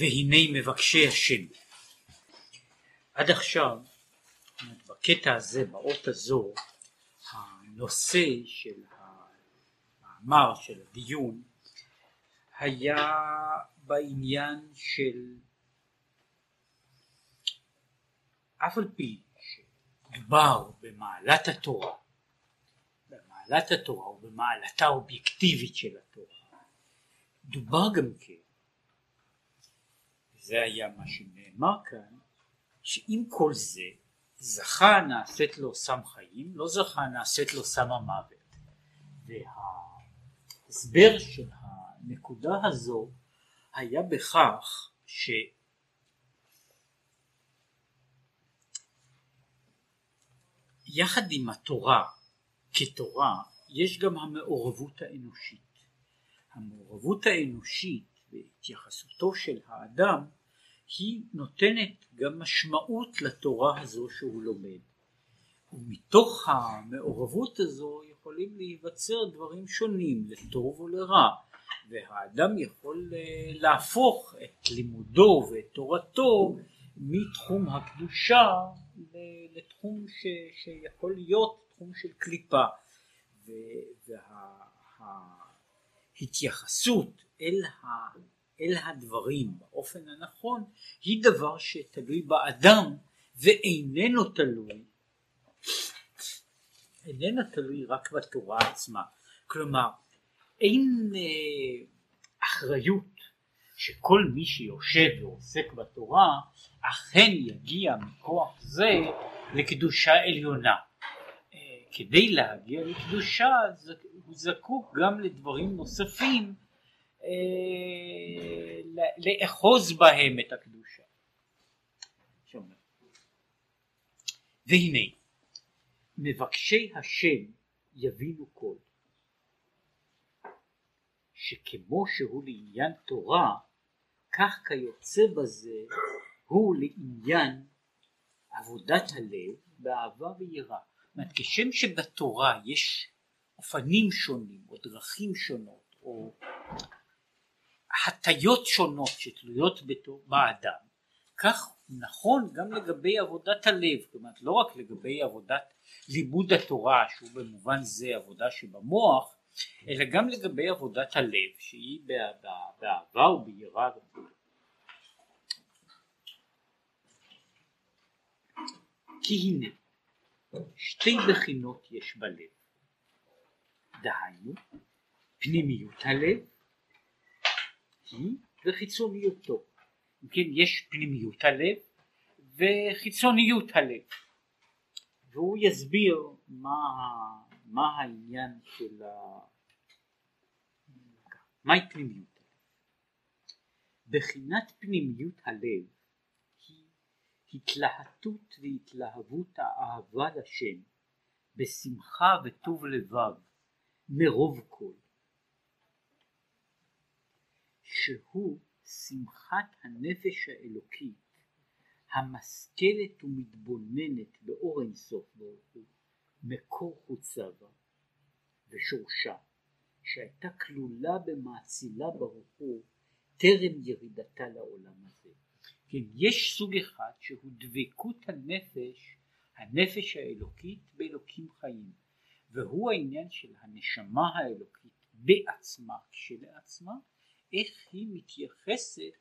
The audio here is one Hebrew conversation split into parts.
והנה מבקשי השם. עד עכשיו, בקטע הזה, באות הזו, הנושא של המאמר, של הדיון, היה בעניין של אף על פי שדובר במעלת התורה, במעלת התורה ובמעלתה האובייקטיבית של התורה, דובר גם כן זה היה מה שנאמר כאן, שעם כל זה זכה נעשית לו סם חיים, לא זכה נעשית לו סם המוות. וההסבר של הנקודה הזו היה בכך ש... יחד עם התורה כתורה יש גם המעורבות האנושית. המעורבות האנושית והתייחסותו של האדם היא נותנת גם משמעות לתורה הזו שהוא לומד. ומתוך המעורבות הזו יכולים להיווצר דברים שונים לטוב ולרע והאדם יכול אה, להפוך את לימודו ואת תורתו מתחום הקדושה לתחום ש, שיכול להיות תחום של קליפה וההתייחסות אל אל הדברים באופן הנכון היא דבר שתלוי באדם ואיננו תלוי איננו תלוי רק בתורה עצמה. כלומר אין אה, אחריות שכל מי שיושב ועוסק בתורה אכן יגיע מכוח זה לקדושה עליונה. אה, כדי להגיע לקדושה הוא זקוק גם לדברים נוספים לאחוז בהם את הקדושה. והנה מבקשי השם יבינו כל שכמו שהוא לעניין תורה כך כיוצא בזה הוא לעניין עבודת הלב באהבה ויראה. זאת אומרת כשם שבתורה יש אופנים שונים או דרכים שונות או הטיות שונות שתלויות באדם. כך נכון גם לגבי עבודת הלב כלומר לא רק לגבי עבודת לימוד התורה שהוא במובן זה עבודה שבמוח אלא גם לגבי עבודת הלב שהיא באהבה וביראה. כי הנה שתי בחינות יש בלב. דהיינו פנימיות הלב היא וחיצוניותו. אם כן, יש פנימיות הלב וחיצוניות הלב. והוא יסביר מה, מה העניין של ה... מהי פנימיות הלב. בחינת פנימיות הלב היא התלהטות והתלהבות האהבה לשם בשמחה וטוב לבב מרוב כל. שהוא שמחת הנפש האלוקית המשכלת ומתבוננת באור אינסוף ברוך הוא, מקור חוצה בה ושורשה, שהייתה כלולה במאצילה ברוך הוא טרם ירידתה לעולם הזה. כן, יש סוג אחד שהוא דבקות הנפש, הנפש האלוקית באלוקים חיים, והוא העניין של הנשמה האלוקית בעצמה כשלעצמה איך היא מתייחסת,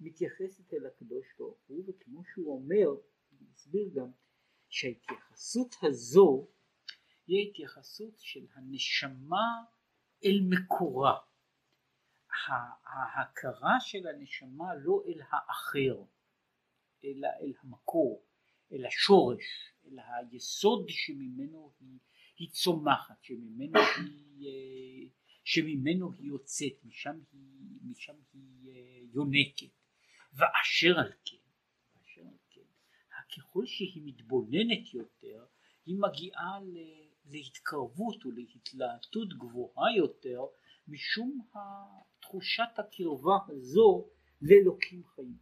מתייחסת אל הקדוש ברוך הוא, וכמו שהוא אומר, אני אסביר גם, שההתייחסות הזו היא ההתייחסות של הנשמה אל מקורה. ההכרה של הנשמה לא אל האחר, אלא אל המקור, אל השורש, אל היסוד שממנו היא, היא צומחת, שממנו היא אה, שממנו היא יוצאת, משם היא, משם היא אה, יונקת, ואשר על כן, ואשר על כן, ככל שהיא מתבוננת יותר, היא מגיעה להתקרבות ולהתלהטות גבוהה יותר, משום תחושת הקרבה הזו לאלוקים חיים.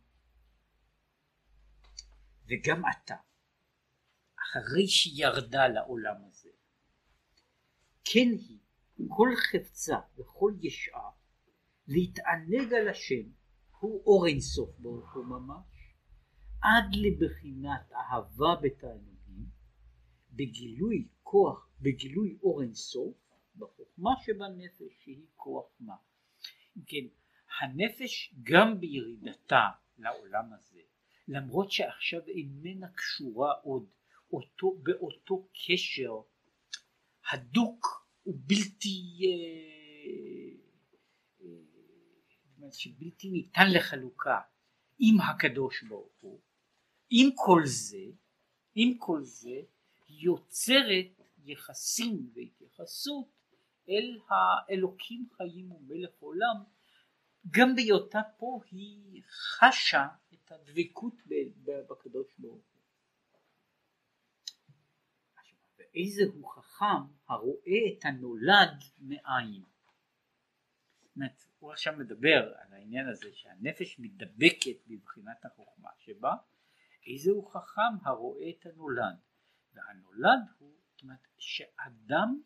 וגם אתה, אחרי שירדה לעולם הזה, כן היא כל חפצה וכל ישעה להתענג על השם הוא אור אינסוף ברוך הוא ממש, עד לבחינת אהבה בתענוגים, בגילוי כוח, בגילוי אור אינסוף, בחוכמה שבנפש שהיא כוח מה. כן, הנפש גם בירידתה לעולם הזה, למרות שעכשיו איננה קשורה עוד אותו, באותו קשר הדוק ובלתי אה, אה, שבלתי ניתן לחלוקה עם הקדוש ברוך הוא, עם כל זה, עם כל זה יוצרת יחסים והתייחסות אל האלוקים חיים ומלך עולם גם בהיותה פה היא חשה את הדבקות בקדוש ברוך הוא. ואיזה הוא חכם הרואה את הנולד מאין. זאת הוא עכשיו מדבר על העניין הזה שהנפש מתדבקת בבחינת החוכמה שבה, איזה הוא חכם הרואה את הנולד. והנולד הוא, זאת אומרת, שאדם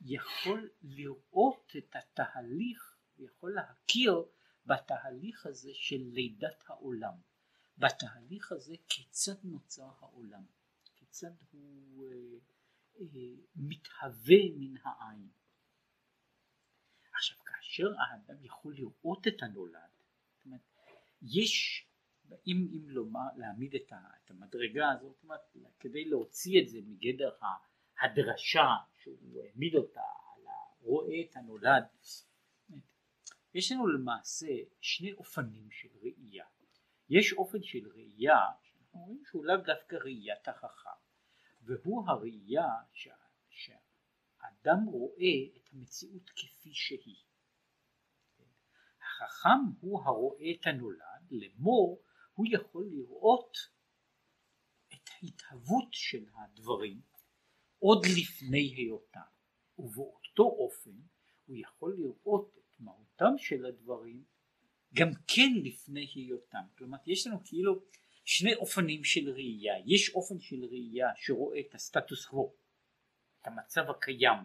יכול לראות את התהליך, יכול להכיר בתהליך הזה של לידת העולם, בתהליך הזה כיצד נוצר העולם, כיצד הוא אה, אה, מתהווה מן העין. כאשר האדם יכול לראות את הנולד, זאת אומרת, יש, אם, אם לומר, להעמיד את, ה, את המדרגה הזאת, זאת אומרת, כדי להוציא את זה מגדר הדרשה שהוא העמיד אותה על הרואה את הנולד, יש לנו למעשה שני אופנים של ראייה. יש אופן של ראייה שאנחנו רואים שהוא לאו דווקא ראיית החכם, והוא הראייה שה, שהאדם רואה את המציאות כפי שהיא. החכם הוא הרואה את הנולד, לאמור הוא יכול לראות את ההתהוות של הדברים עוד לפני היותם, ובאותו אופן הוא יכול לראות מהותם של הדברים גם כן לפני היותם. כלומר יש לנו כאילו שני אופנים של ראייה. יש אופן של ראייה שרואה את הסטטוס קוו, את המצב הקיים,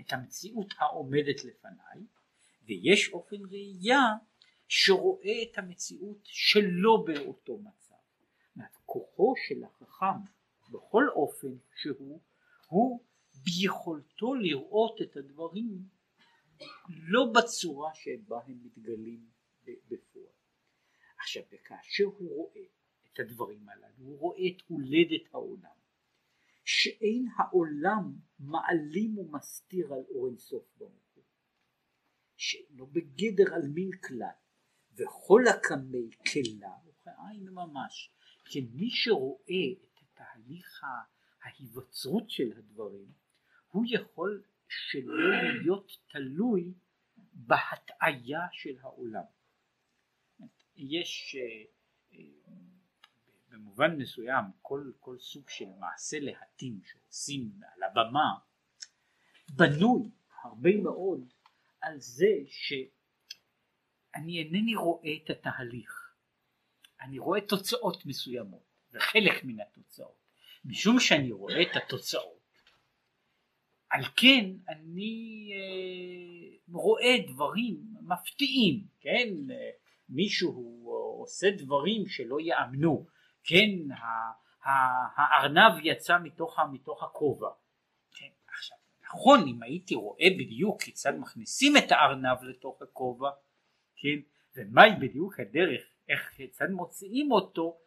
את המציאות העומדת לפניי, ויש אופן ראייה שרואה את המציאות שלא באותו מצב. כוחו של החכם בכל אופן שהוא, הוא ביכולתו לראות את הדברים לא בצורה שבה הם מתגלים בפועל. עכשיו וכאשר הוא רואה את הדברים הללו, הוא רואה את הולדת העולם, שאין העולם מעלים ומסתיר על אור אינסוף ברוך הוא, שאינו בגדר על מין כלל, וכל הקמי כלה וכעין ממש, כי מי שרואה את תהליך ההיווצרות של הדברים, הוא יכול שלא להיות תלוי בהטעיה של העולם. יש אה, אה, במובן מסוים כל, כל סוג של מעשה להטים שעושים על הבמה בנוי הרבה מאוד על זה שאני אינני רואה את התהליך, אני רואה תוצאות מסוימות וחלק מן התוצאות, משום שאני רואה את התוצאות על כן אני אה, רואה דברים מפתיעים, כן, מישהו עושה דברים שלא יאמנו, כן, הארנב יצא מתוך, מתוך הכובע, נכון אם הייתי רואה בדיוק כיצד מכניסים את הארנב לתוך הכובע, כן, ומהי בדיוק הדרך, איך כיצד מוציאים אותו,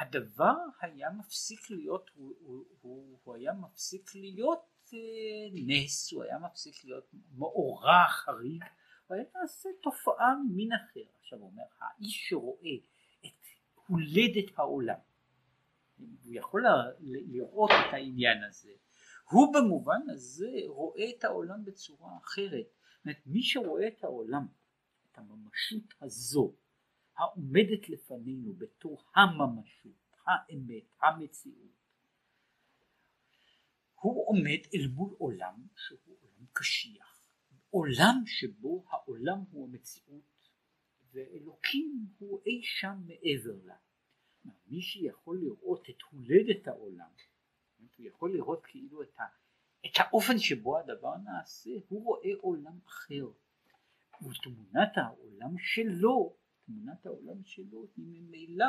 הדבר היה מפסיק להיות, הוא, הוא, הוא, הוא היה מפסיק להיות אה, נס, הוא היה מפסיק להיות מאורע חריג, הוא היה נעשה תופעה מין אחר. עכשיו הוא אומר, האיש שרואה את הולדת העולם, הוא יכול לראות את העניין הזה, הוא במובן הזה רואה את העולם בצורה אחרת. זאת אומרת, מי שרואה את העולם, את הממשות הזו, העומדת לפנינו בתור הממשות, האמת, המציאות, הוא עומד אל מול עולם שהוא עולם קשיח, עולם שבו העולם הוא המציאות ואלוקים הוא אי שם מעבר לה. מי שיכול לראות את הולדת העולם, הוא יכול לראות כאילו את, ה, את האופן שבו הדבר נעשה, הוא רואה עולם אחר. ותמונת העולם שלו, תמונת העולם שלו היא ממילא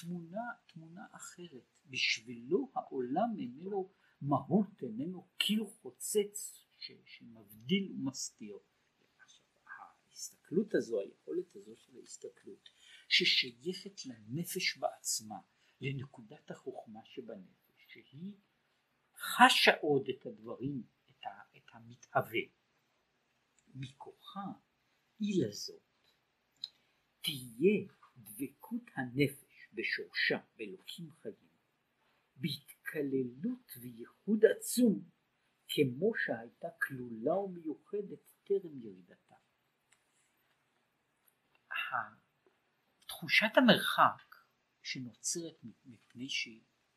תמונה, תמונה אחרת. בשבילו העולם איננו מהות, איננו קיר חוצץ שמבדיל ומסתיר. ההסתכלות הזו, היכולת הזו של ההסתכלות, ששייכת לנפש בעצמה, לנקודת החוכמה שבנפש, שהיא חשה עוד את הדברים, את, ה, את המתהווה. מכוחה היא לזאת תהיה דבקות הנפש בשורשה באלוקים חיים, בהתקללות וייחוד עצום כמו שהייתה כלולה ומיוחדת טרם ירידתה. תחושת המרחק שנוצרת מפני ש...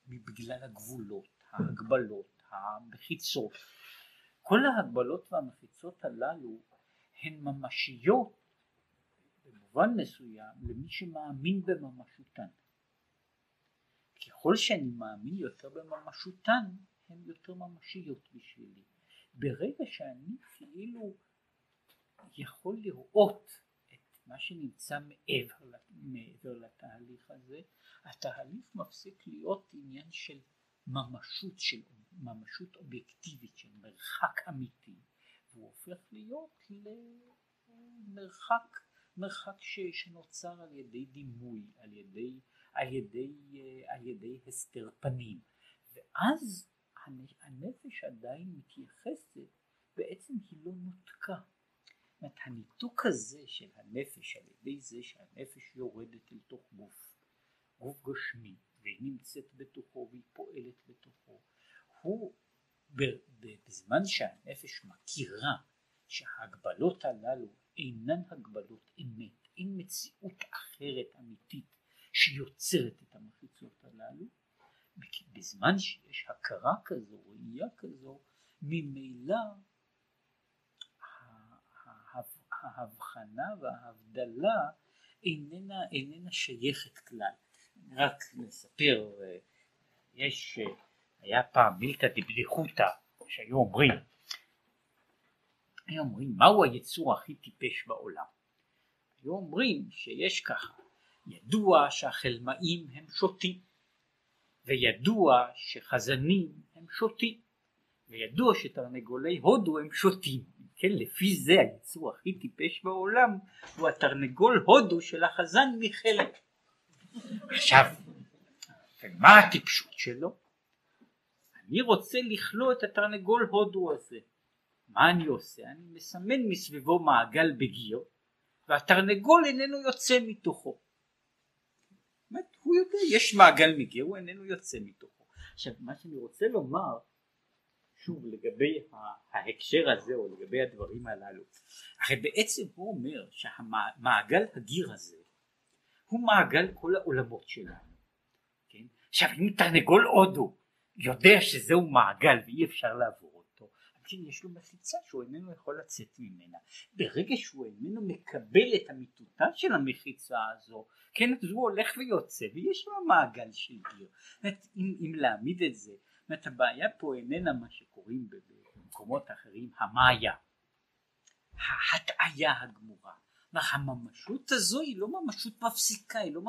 בגלל הגבולות, ההגבלות, המחיצות, כל ההגבלות והמחיצות הללו הן ממשיות במובן מסוים למי שמאמין בממשותן. ככל שאני מאמין יותר בממשותן הן יותר ממשיות בשבילי. ברגע שאני כאילו יכול לראות מה שנמצא מעבר, מעבר לתהליך הזה, התהליך מפסיק להיות עניין של ממשות, של ממשות אובייקטיבית, של מרחק אמיתי, והוא הופך להיות למרחק מרחק ש, שנוצר על ידי דימוי, על ידי, על ידי, על ידי הסתר פנים, ואז הנפש עדיין מתייחסת, בעצם היא לא נותקה. אומרת, הניתוק הזה של הנפש על ידי זה שהנפש יורדת אל תוך גוף, גוף גשמי, והיא נמצאת בתוכו והיא פועלת בתוכו, הוא בזמן שהנפש מכירה שההגבלות הללו אינן הגבלות אמת, אין מציאות אחרת אמיתית שיוצרת את המחיצות הללו, בזמן שיש הכרה כזו, ראייה כזו, ממילא ההבחנה וההבדלה איננה, איננה שייכת כלל. רק נספר, יש, היה פעם מילתא דבדיחותא שהיו אומרים, היו אומרים מהו היצור הכי טיפש בעולם? היו אומרים שיש ככה, ידוע שהחלמאים הם שוטים וידוע שחזנים הם שוטים, וידוע שתרנגולי הודו הם שוטים. כן, לפי זה היצור הכי טיפש בעולם הוא התרנגול הודו של החזן מחלק. עכשיו, מה הטיפשות שלו? אני רוצה לכלוא את התרנגול הודו הזה. מה אני עושה? אני מסמן מסביבו מעגל בגיר, והתרנגול איננו יוצא מתוכו. הוא יודע, יש מעגל מגיר, הוא איננו יוצא מתוכו. עכשיו, מה שאני רוצה לומר, שוב לגבי ההקשר הזה או לגבי הדברים הללו, הרי בעצם הוא אומר שהמעגל הגיר הזה הוא מעגל כל העולמות שלנו. כן? עכשיו אם תרנגול הודו יודע שזהו מעגל ואי אפשר לעבור כן יש לו מחיצה שהוא איננו יכול לצאת ממנה. ברגע שהוא איננו מקבל את אמיתותה של המחיצה הזו, כן, אז הוא הולך ויוצא ויש לו מעגל של גיר. אם, אם להעמיד את זה, זאת הבעיה פה איננה מה שקוראים במקומות אחרים המאיה, ההטעיה הגמורה. הממשות הזו היא לא ממשות מפסיקה, היא לא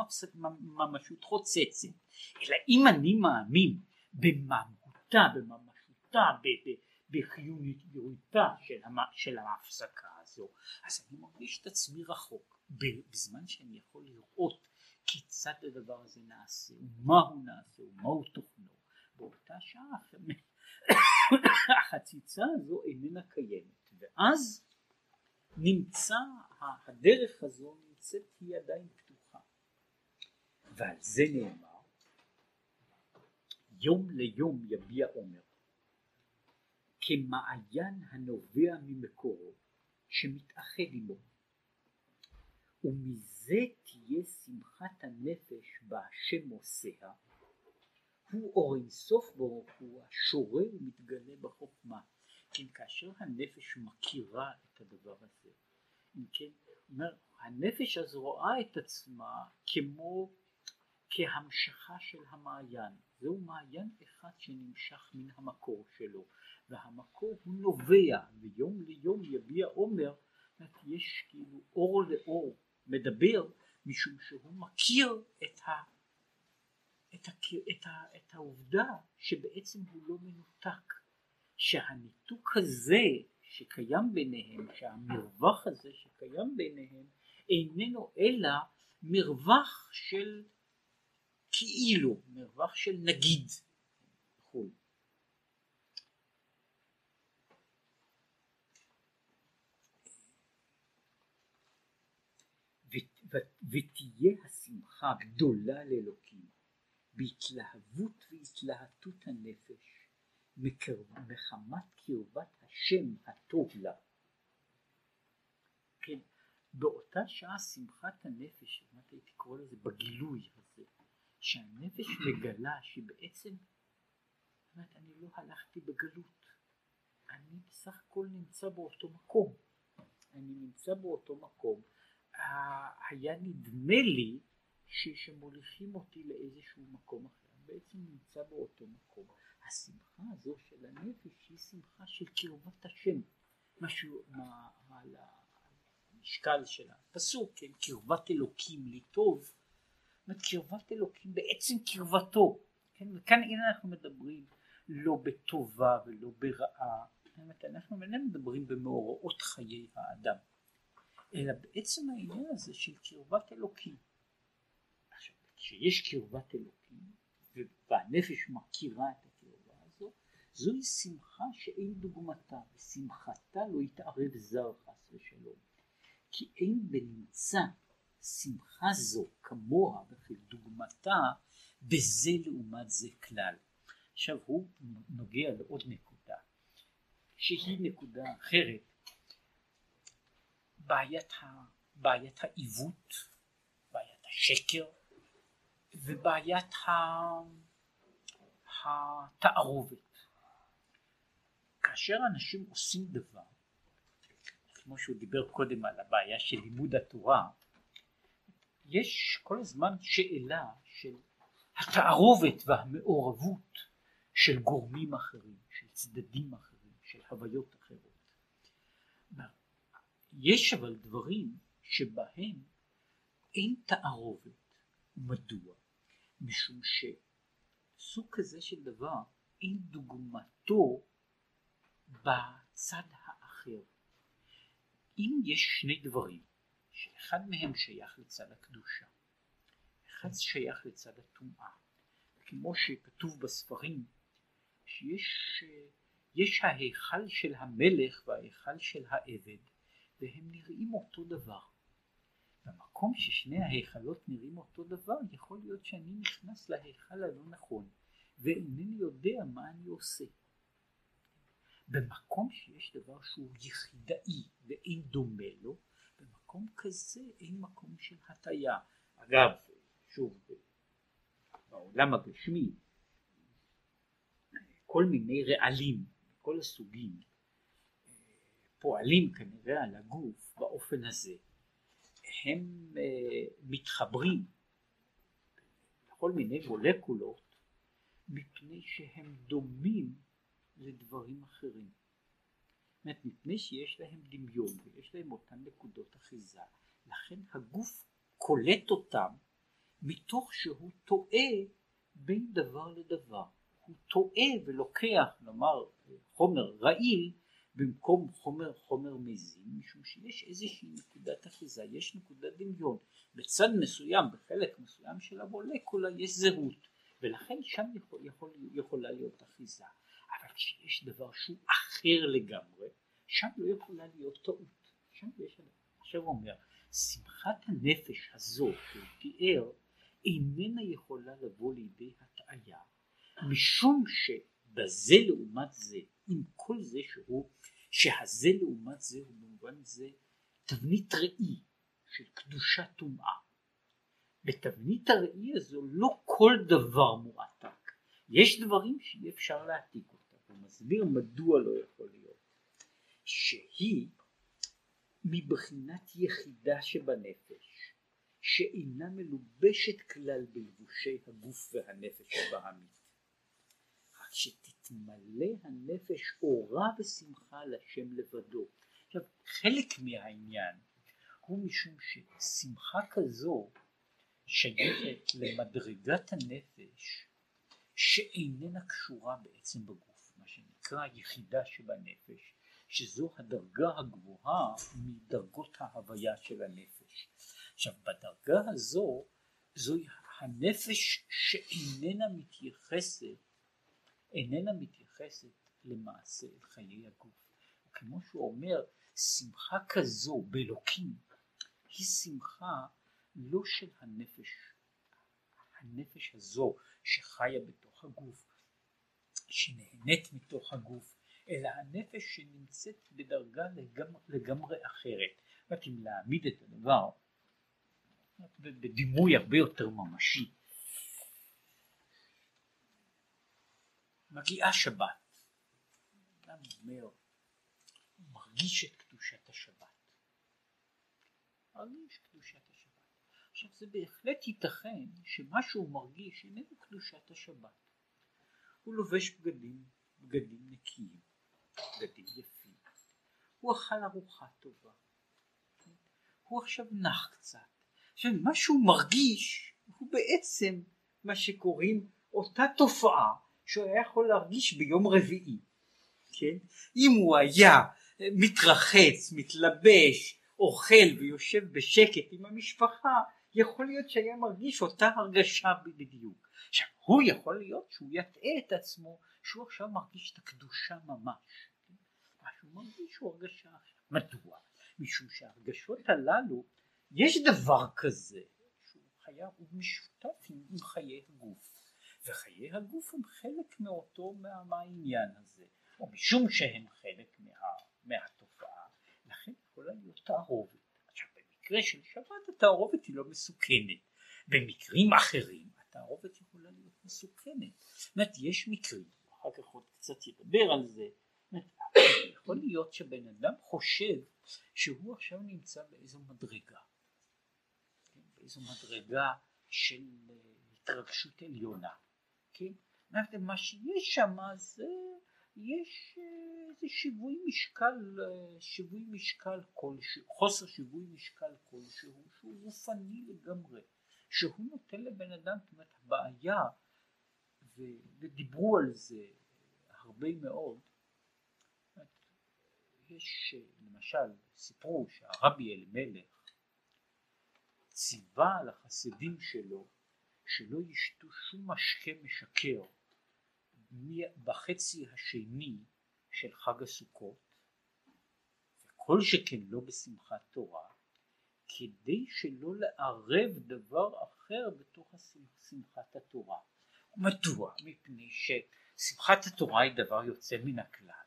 ממשות חוצצת, אלא אם אני מאמין במהותה, בממשותה, בחיוניותה של, של ההפסקה הזו אז אני מרגיש את עצמי רחוק. בזמן שאני יכול לראות כיצד הדבר הזה נעשה ומה הוא נעשה ומהו תוכנו באותה שעה החציצה הזו איננה קיימת. ואז נמצא הדרך הזו נמצאת היא עדיין פתוחה. ועל זה נאמר יום ליום יביע עומר כמעיין הנובע ממקורו שמתאחד עמו ומזה תהיה שמחת הנפש בהשם עושיה הוא אור אינסוף ברוך הוא השורה ומתגלה בחוכמה. כן כאשר הנפש מכירה את הדבר הזה אם כן אומר הנפש אז רואה את עצמה כמו כהמשכה של המעיין. זהו מעיין אחד שנמשך מן המקור שלו והמקור הוא נובע ויום ליום יביע עומר יש כאילו אור לאור מדבר משום שהוא מכיר את, ה, את, ה, את, ה, את העובדה שבעצם הוא לא מנותק שהניתוק הזה שקיים ביניהם שהמרווח הזה שקיים ביניהם איננו אלא מרווח של כאילו מרווח של נגיד וכו' ותהיה השמחה גדולה לאלוקים בהתלהבות והתלהטות הנפש מחמת קרבת השם הטוב לה. כן, באותה שעה שמחת הנפש, מה הייתי קורא לזה בגילוי הזה, שהנפש מגלה שבעצם, אומרת, אני לא הלכתי בגלות, אני בסך הכל נמצא באותו מקום, אני נמצא באותו מקום, היה נדמה לי שמוליכים אותי לאיזשהו מקום אחר, בעצם נמצא באותו מקום. השמחה הזו של הנפש היא שמחה של קרבת השם, משהו מה, על המשקל של הפסוק, כן, קרבת אלוקים לי טוב, זאת קרבת אלוקים בעצם קרבתו, כן, וכאן הנה אנחנו מדברים לא בטובה ולא ברעה, אנחנו איננו מדברים במאורעות חיי האדם. אלא בעצם העניין הזה של קרבת אלוקים. כשיש קרבת אלוקים והנפש מכירה את הקרבה הזו, זוהי שמחה שאין דוגמתה, ושמחתה לא יתערב זר חס ושלום. כי אין בנמצא שמחה זו כמוה וכדוגמתה בזה לעומת זה כלל. עכשיו הוא נוגע לעוד נקודה שהיא נקודה אחרת בעיית, ה, בעיית העיוות, בעיית השקר ובעיית התערובת. כאשר אנשים עושים דבר, כמו שהוא דיבר קודם על הבעיה של לימוד התורה, יש כל הזמן שאלה של התערובת והמעורבות של גורמים אחרים, של צדדים אחרים, של הוויות אחרות. יש אבל דברים שבהם אין תערובת. מדוע? משום שסוג כזה של דבר אין דוגמתו בצד האחר. אם יש שני דברים שאחד מהם שייך לצד הקדושה, אחד שייך לצד הטומאה, כמו שכתוב בספרים שיש יש ההיכל של המלך וההיכל של העבד והם נראים אותו דבר. במקום ששני ההיכלות נראים אותו דבר, יכול להיות שאני נכנס להיכל הלא נכון, ואינני יודע מה אני עושה. במקום שיש דבר שהוא יחידאי ואין דומה לו, במקום כזה אין מקום של הטיה. אגב, שוב, בעולם הגשמי, כל מיני רעלים, כל הסוגים, פועלים כנראה על הגוף באופן הזה, הם uh, מתחברים לכל מיני מולקולות מפני שהם דומים לדברים אחרים. זאת אומרת, מפני שיש להם דמיון ויש להם אותן נקודות אחיזה, לכן הגוף קולט אותם מתוך שהוא טועה בין דבר לדבר. הוא טועה ולוקח, נאמר, חומר רעיל במקום חומר חומר מזין משום שיש איזושהי נקודת אחיזה, יש נקודת דמיון, בצד מסוים, בחלק מסוים של המולקולה יש זהות ולכן שם יכול, יכול, יכולה להיות אחיזה, אבל כשיש דבר שהוא אחר לגמרי, שם לא יכולה להיות טעות, שם יש, עכשיו הוא אומר, שמחת הנפש הזאת שהוא תיאר איננה יכולה לבוא לידי הטעיה משום שבזה לעומת זה עם כל זה שהוא, שהזה לעומת זה הוא במובן זה תבנית ראי של קדושה טומאה. בתבנית הראי הזו לא כל דבר מועתק, יש דברים שאי אפשר להעתיק אותם, הוא מסביר מדוע לא יכול להיות, שהיא מבחינת יחידה שבנפש, שאינה מלובשת כלל בלבושי הגוף והנפש הבעמית, רק שת תתמלא הנפש אורה ושמחה לשם לבדו. עכשיו חלק מהעניין הוא משום ששמחה כזו שייכת למדרגת הנפש שאיננה קשורה בעצם בגוף, מה שנקרא יחידה שבנפש, שזו הדרגה הגבוהה מדרגות ההוויה של הנפש. עכשיו בדרגה הזו זוהי הנפש שאיננה מתייחסת, איננה מתייחסת למעשה אל חיי הגוף. כמו שהוא אומר, שמחה כזו באלוקים היא שמחה לא של הנפש, הנפש הזו שחיה בתוך הגוף, שנהנית מתוך הגוף, אלא הנפש שנמצאת בדרגה לגמרי, לגמרי אחרת. רק אם להעמיד את הדבר בדימוי הרבה יותר ממשי. מגיעה שבת, אדם אומר, הוא מרגיש את קדושת השבת. מרגיש קדושת השבת. עכשיו זה בהחלט ייתכן שמה שהוא מרגיש איננו קדושת השבת. הוא לובש בגדים, בגדים נקיים, בגדים יפים. הוא אכל ארוחה טובה. הוא עכשיו נח קצת. עכשיו מה שהוא מרגיש הוא בעצם מה שקוראים אותה תופעה שהוא היה יכול להרגיש ביום רביעי, כן? אם הוא היה מתרחץ, מתלבש, אוכל ויושב בשקט עם המשפחה, יכול להיות שהיה מרגיש אותה הרגשה בדיוק. עכשיו הוא יכול להיות שהוא יטעה את עצמו שהוא עכשיו מרגיש את הקדושה ממש. מה שהוא מרגיש הוא הרגשה. מדוע? משום שההרגשות הללו יש דבר כזה שהוא חייב, הוא משותף עם חיי הגוף וחיי הגוף הם חלק מאותו מה, מהעניין הזה. או משום שהם חלק מה, מהתופעה לכן יכולה להיות תערובת. עכשיו במקרה של שבת התערובת היא לא מסוכנת. במקרים אחרים התערובת יכולה להיות מסוכנת. זאת אומרת יש מקרים אחר כך עוד קצת ידבר על זה. יכול להיות שבן אדם חושב שהוא עכשיו נמצא באיזו מדרגה. איזו מדרגה של אה, התרגשות עליונה, כן? מה שיש שם זה יש אה, איזה שיווי משקל, אה, שיווי משקל כלשהו, חוסר שיווי משקל כלשהו שהוא גופני לגמרי, שהוא נותן לבן אדם, זאת אומרת הבעיה, ודיברו על זה הרבה מאוד, יש למשל, סיפרו שהרבי אלימלך ציווה על החסידים שלו שלא ישתו שום משקה משכר בחצי השני של חג הסוכות וכל שכן לא בשמחת תורה כדי שלא לערב דבר אחר בתוך שמחת התורה. מדוע? מפני ששמחת התורה היא דבר יוצא מן הכלל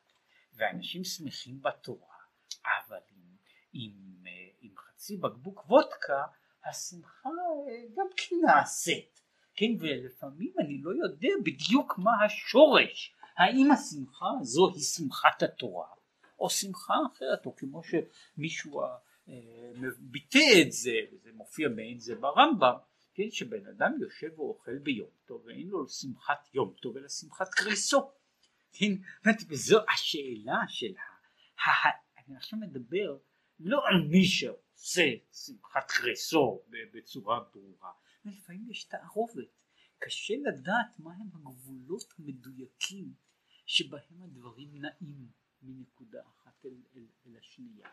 ואנשים שמחים בתורה אבל עם, עם, עם חצי בקבוק וודקה השמחה אה, גם כן נעשית, כן, ולפעמים אני לא יודע בדיוק מה השורש, האם השמחה הזו היא שמחת התורה, או שמחה אחרת, או כמו שמישהו אה, ביטא את זה, וזה מופיע מעין זה ברמב"ם, כן, שבן אדם יושב ואוכל ביום טוב, ואין לו שמחת יום טוב, אלא שמחת קריסו, כן, וזו השאלה של ה... אני עכשיו מדבר לא על מישהו עושה שמחת קרסו בצורה ברורה, ולפעמים יש תערובת, קשה לדעת מהם הגבולות המדויקים שבהם הדברים נעים מנקודה אחת אל, אל, אל השנייה.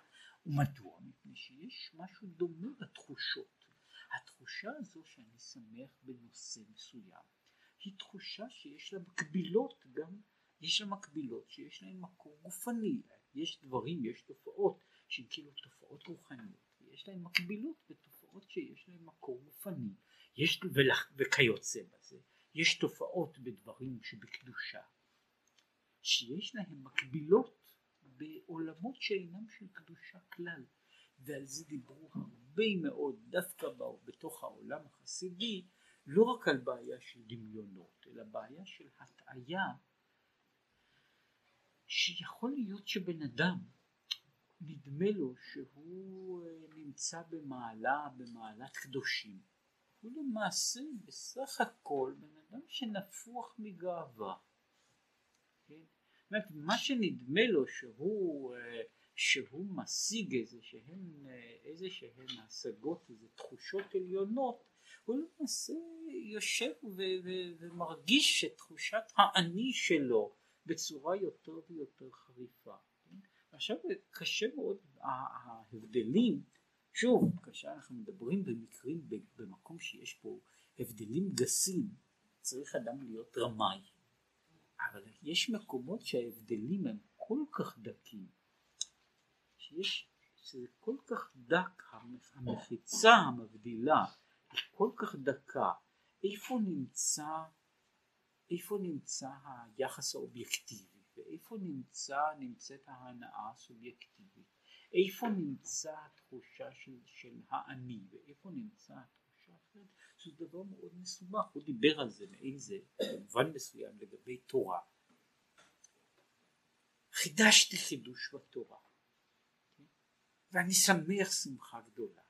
ומדוע? מפני שיש משהו דומה בתחושות. התחושה הזו שאני שמח בנושא מסוים היא תחושה שיש לה מקבילות גם, יש לה מקבילות שיש להן מקור גופני, יש דברים, יש תופעות שהן כאילו תופעות רוחניות יש להן מקבילות בתופעות שיש להן מקור גופני יש וכיוצא בזה יש תופעות בדברים שבקדושה שיש להן מקבילות בעולמות שאינם של קדושה כלל. ועל זה דיברו הרבה מאוד דווקא בתוך העולם החסידי לא רק על בעיה של דמיונות אלא בעיה של הטעיה שיכול להיות שבן אדם נדמה לו שהוא אה, נמצא במעלה, במעלת קדושים. הוא למעשה בסך הכל בן אדם שנפוח מגאווה. כן? זאת אומרת, מה שנדמה לו שהוא אה, שהוא משיג איזה שהן, איזה שהן השגות, איזה תחושות עליונות, הוא למעשה יושב ו- ו- ומרגיש את תחושת האני שלו בצורה יותר ויותר חריפה. עכשיו קשה מאוד ההבדלים, שוב, כאשר אנחנו מדברים במקרים במקום שיש פה הבדלים גסים, צריך אדם להיות רמאי. אבל יש מקומות שההבדלים הם כל כך דקים, שיש, שזה כל כך דק, המחיצה המבדילה היא כל כך דקה, איפה נמצא, איפה נמצא היחס האובייקטיבי ואיפה נמצא, נמצאת ההנאה הסובייקטיבית, איפה נמצא התחושה של, של האני ואיפה נמצא התחושה האחרת, שזה דבר מאוד מסובך, הוא דיבר על זה מעין זה במובן מסוים לגבי תורה. חידשתי חידוש בתורה ואני שמח שמחה גדולה.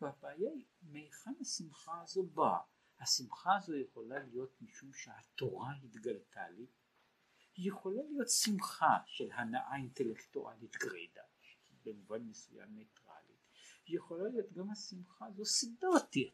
והבעיה היא מהיכן השמחה הזו באה. השמחה הזו יכולה להיות משום שהתורה התגלתה לי, יכולה להיות שמחה של הנאה אינטלקטואלית גרידא, במובן מסוים ניטרלית, יכולה להיות גם השמחה הזו סידרתי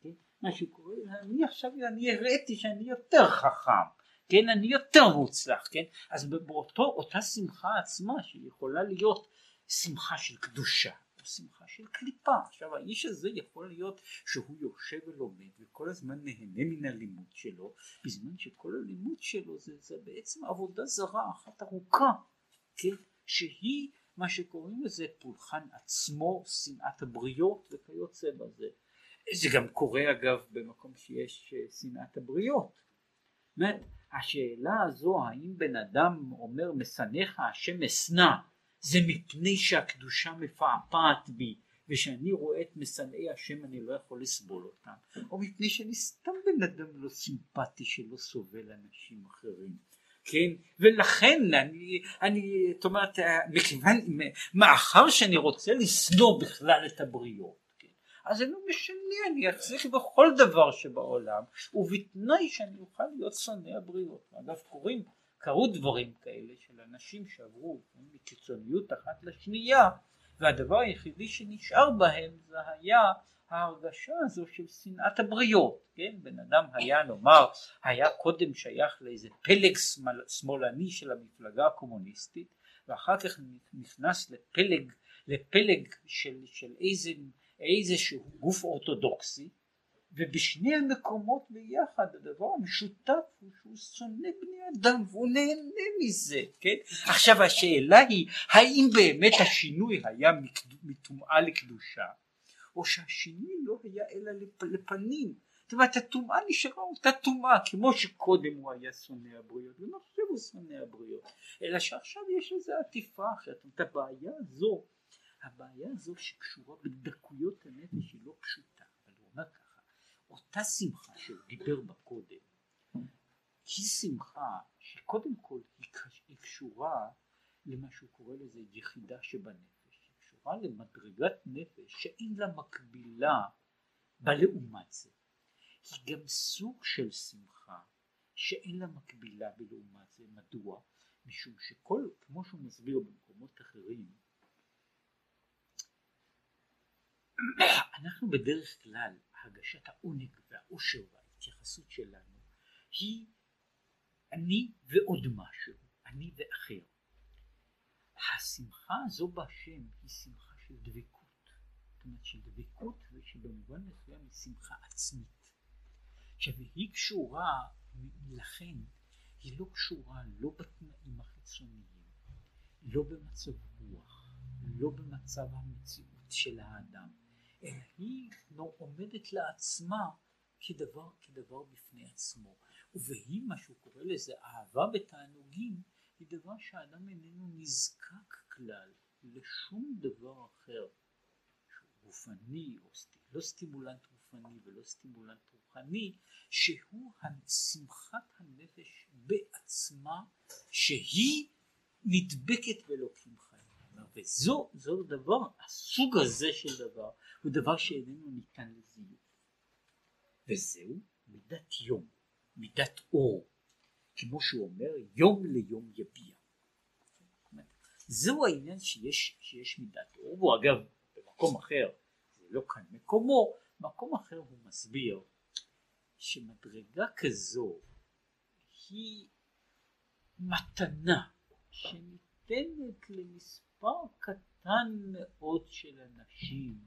כן? מה שקורה, אני עכשיו, אני הראיתי שאני יותר חכם, כן, אני יותר מוצלח, כן, אז באותו, אותה שמחה עצמה שיכולה להיות שמחה של קדושה או שמחה של קליפה. עכשיו האיש הזה יכול להיות שהוא יושב ולומד וכל הזמן נהנה מן הלימוד שלו בזמן שכל הלימוד שלו זה, זה בעצם עבודה זרה אחת ארוכה כן? שהיא מה שקוראים לזה פולחן עצמו שנאת הבריות וכיוצא בזה זה גם קורה אגב במקום שיש אה, שנאת הבריות השאלה הזו האם בן אדם אומר משנאיך השם אשנא זה מפני שהקדושה מפעפעת בי ושאני רואה את משנאי השם אני לא יכול לסבול אותם. או מפני שאני סתם בן אדם לא סימפטי שלא סובל אנשים אחרים. כן? ולכן אני אני זאת אומרת מכיוון מאחר שאני רוצה לשנוא בכלל את הבריות כן? אז זה לא משנה אני אצליח בכל דבר שבעולם ובתנאי שאני אוכל להיות שונא הבריות. אגב קוראים קרו דברים כאלה של אנשים שעברו מקיצוניות אחת לשנייה והדבר היחידי שנשאר בהם זה היה ההרגשה הזו של שנאת הבריות, כן? בן אדם היה נאמר, היה קודם שייך לאיזה פלג שמאלני של המפלגה הקומוניסטית ואחר כך נכנס לפלג, לפלג של, של איזה, איזשהו גוף אורתודוקסי ובשני המקומות ביחד הדבר המשותף הוא שהוא שונא בני אדם והוא נהנה מזה, כן? עכשיו השאלה היא האם באמת השינוי היה מטומאה לקדושה או שהשינוי לא היה אלא לפנים? זאת אומרת הטומאה נשארה אותה טומאה כמו שקודם הוא היה שונא הבריות ועכשיו הוא שונא הבריות. אלא שעכשיו יש איזו עטיפה אחרת. הבעיה הזו הבעיה הזו שקשורה בדקויות הנפש היא לא פשוטה אבל הוא אומר אותה שמחה שהוא דיבר בה קודם היא שמחה שקודם כל היא קשורה למה שהוא קורא לזה יחידה שבנפש, היא קשורה למדרגת נפש שאין לה מקבילה בלעומת זה. היא גם סוג של שמחה שאין לה מקבילה בלעומת זה. מדוע? משום שכל, כמו שהוא מסביר במקומות אחרים, אנחנו בדרך כלל הגשת העונג והאושר וההתייחסות שלנו היא אני ועוד משהו, אני ואחר. השמחה הזו בהשם היא שמחה של דבקות, זאת אומרת של דבקות ושבמובן מסוים היא שמחה עצמית. עכשיו היא קשורה, לכן היא לא קשורה לא בתנאים החיצוניים, לא במצב רוח, לא במצב המציאות של האדם, אלא היא לא עומדת לעצמה כדבר, כדבר בפני עצמו. ובהי מה שהוא קורא לזה אהבה בתענוגים היא דבר שהאדם איננו נזקק כלל לשום דבר אחר שהוא גופני או לא סטימולנט גופני ולא סטימולנט רוחני שהוא שמחת הנפש בעצמה שהיא נדבקת באלוקים וזו זו דבר הסוג הזה של דבר הוא דבר שאיננו ניתן לזיוף. וזהו מידת יום מידת אור כמו שהוא אומר יום ליום יביע. זהו העניין שיש, שיש מידת אור, והוא אגב במקום אחר, זה לא כאן מקומו, במקום אחר הוא מסביר שמדרגה כזו היא מתנה שניתנת למספר קטן מאוד של אנשים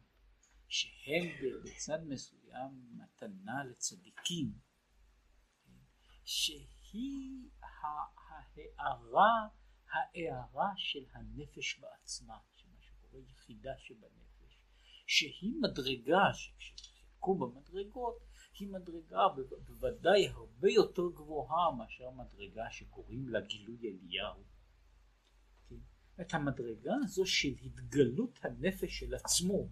שהם בצד מסוים מתנה לצדיקים שהיא ההארה ההארה של הנפש בעצמה, שמה שקורה יחידה שבנפש, שהיא מדרגה שכשחלקו במדרגות היא מדרגה בוודאי הרבה יותר גבוהה מאשר המדרגה שקוראים לה גילוי אליהו. את המדרגה הזו של התגלות הנפש של עצמו,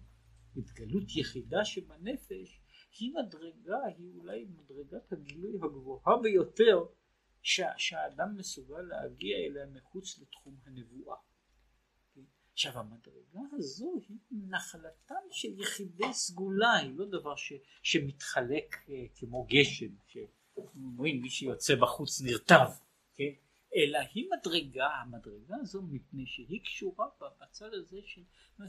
התגלות יחידה שבנפש, היא מדרגה, היא אולי מדרגת הגילוי הגבוהה ביותר שה, שהאדם מסוגל להגיע אליה מחוץ לתחום הנבואה. עכשיו המדרגה הזו היא נחלתם של יחידי סגולה, היא לא דבר ש, שמתחלק uh, כמו גשם, שאומרים מי שיוצא בחוץ נרטב, כן? אלא היא מדרגה, המדרגה הזו מפני שהיא קשורה בצד הזה של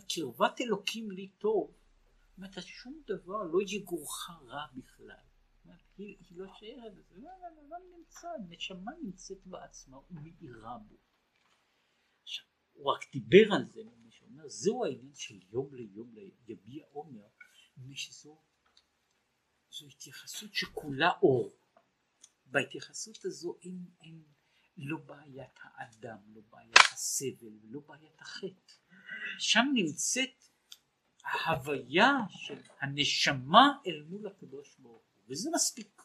קרבת אלוקים לי טוב, זאת אומרת שום דבר לא יגורך רע בכלל. היא, היא לא שייכת לזה, לא, לא, לא, לא נמצא, נשמה נמצאת בעצמה ומאירה בו. עכשיו, הוא רק דיבר על זה, מפני שאומר, זהו העניין של יום ליום יביע עומר, מפני שזו זו התייחסות שכולה אור. בהתייחסות הזו אין, אין לא בעיית האדם, לא בעיית הסבל ולא בעיית החטא. שם נמצאת ההוויה של הנשמה אל מול הקדוש ברוך וזה מספיק.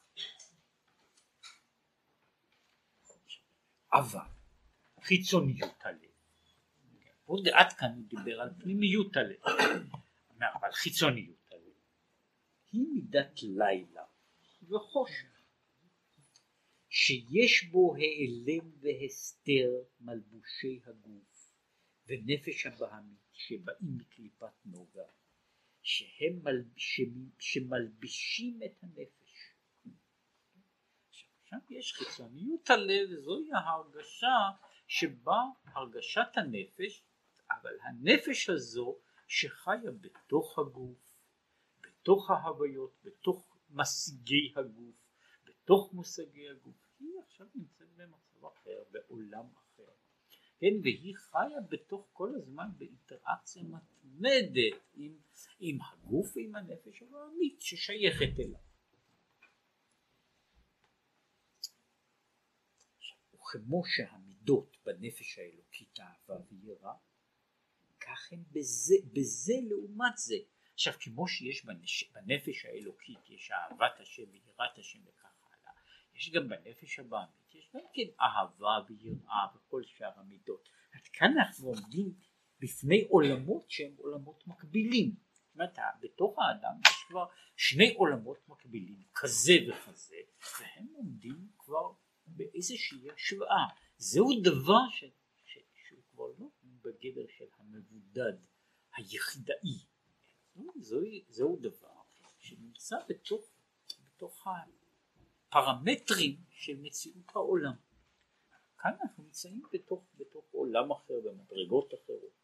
אבל חיצוניות הלב, עוד עד כאן הוא דיבר על פנימיות הלב, אבל חיצוניות הלב היא מידת לילה וחושך שיש בו העלם והסתר מלבושי הגוף ונפש הבהמית שבאים מקליפת נוגה שהם מל... שמלבישים את הנפש. עכשיו יש חיצוניות הלב, זוהי ההרגשה שבה הרגשת הנפש, אבל הנפש הזו שחיה בתוך הגוף, בתוך ההוויות, בתוך משיגי הגוף, בתוך מושגי הגוף, היא עכשיו נמצאת במצב אחר, בעולם אחר. כן, והיא חיה בתוך כל הזמן באינטראקציה מתמדת עם, עם הגוף ועם הנפש העולמית ששייכת אליו. וכמו שהמידות בנפש האלוקית אהבה ויראה, כך הם בזה, בזה לעומת זה. עכשיו כמו שיש בנש, בנפש האלוקית יש אהבת השם ויראת השם וכך יש גם בנפש הבאמית יש גם כן אהבה ויראה וכל שאר המידות. עד כאן אנחנו עומדים בפני עולמות שהם עולמות מקבילים. זאת אומרת, בתוך האדם יש כבר שני עולמות מקבילים, כזה וכזה, והם עומדים כבר באיזושהי השוואה. זהו דבר ש, ש, שהוא כבר לא בגדר של המבודד, היחידאי. זהו, זהו דבר שנמצא בתוך, בתוך הפרמטרים של מציאות העולם. כאן אנחנו נמצאים בתוך, בתוך עולם אחר במדרגות אחרות.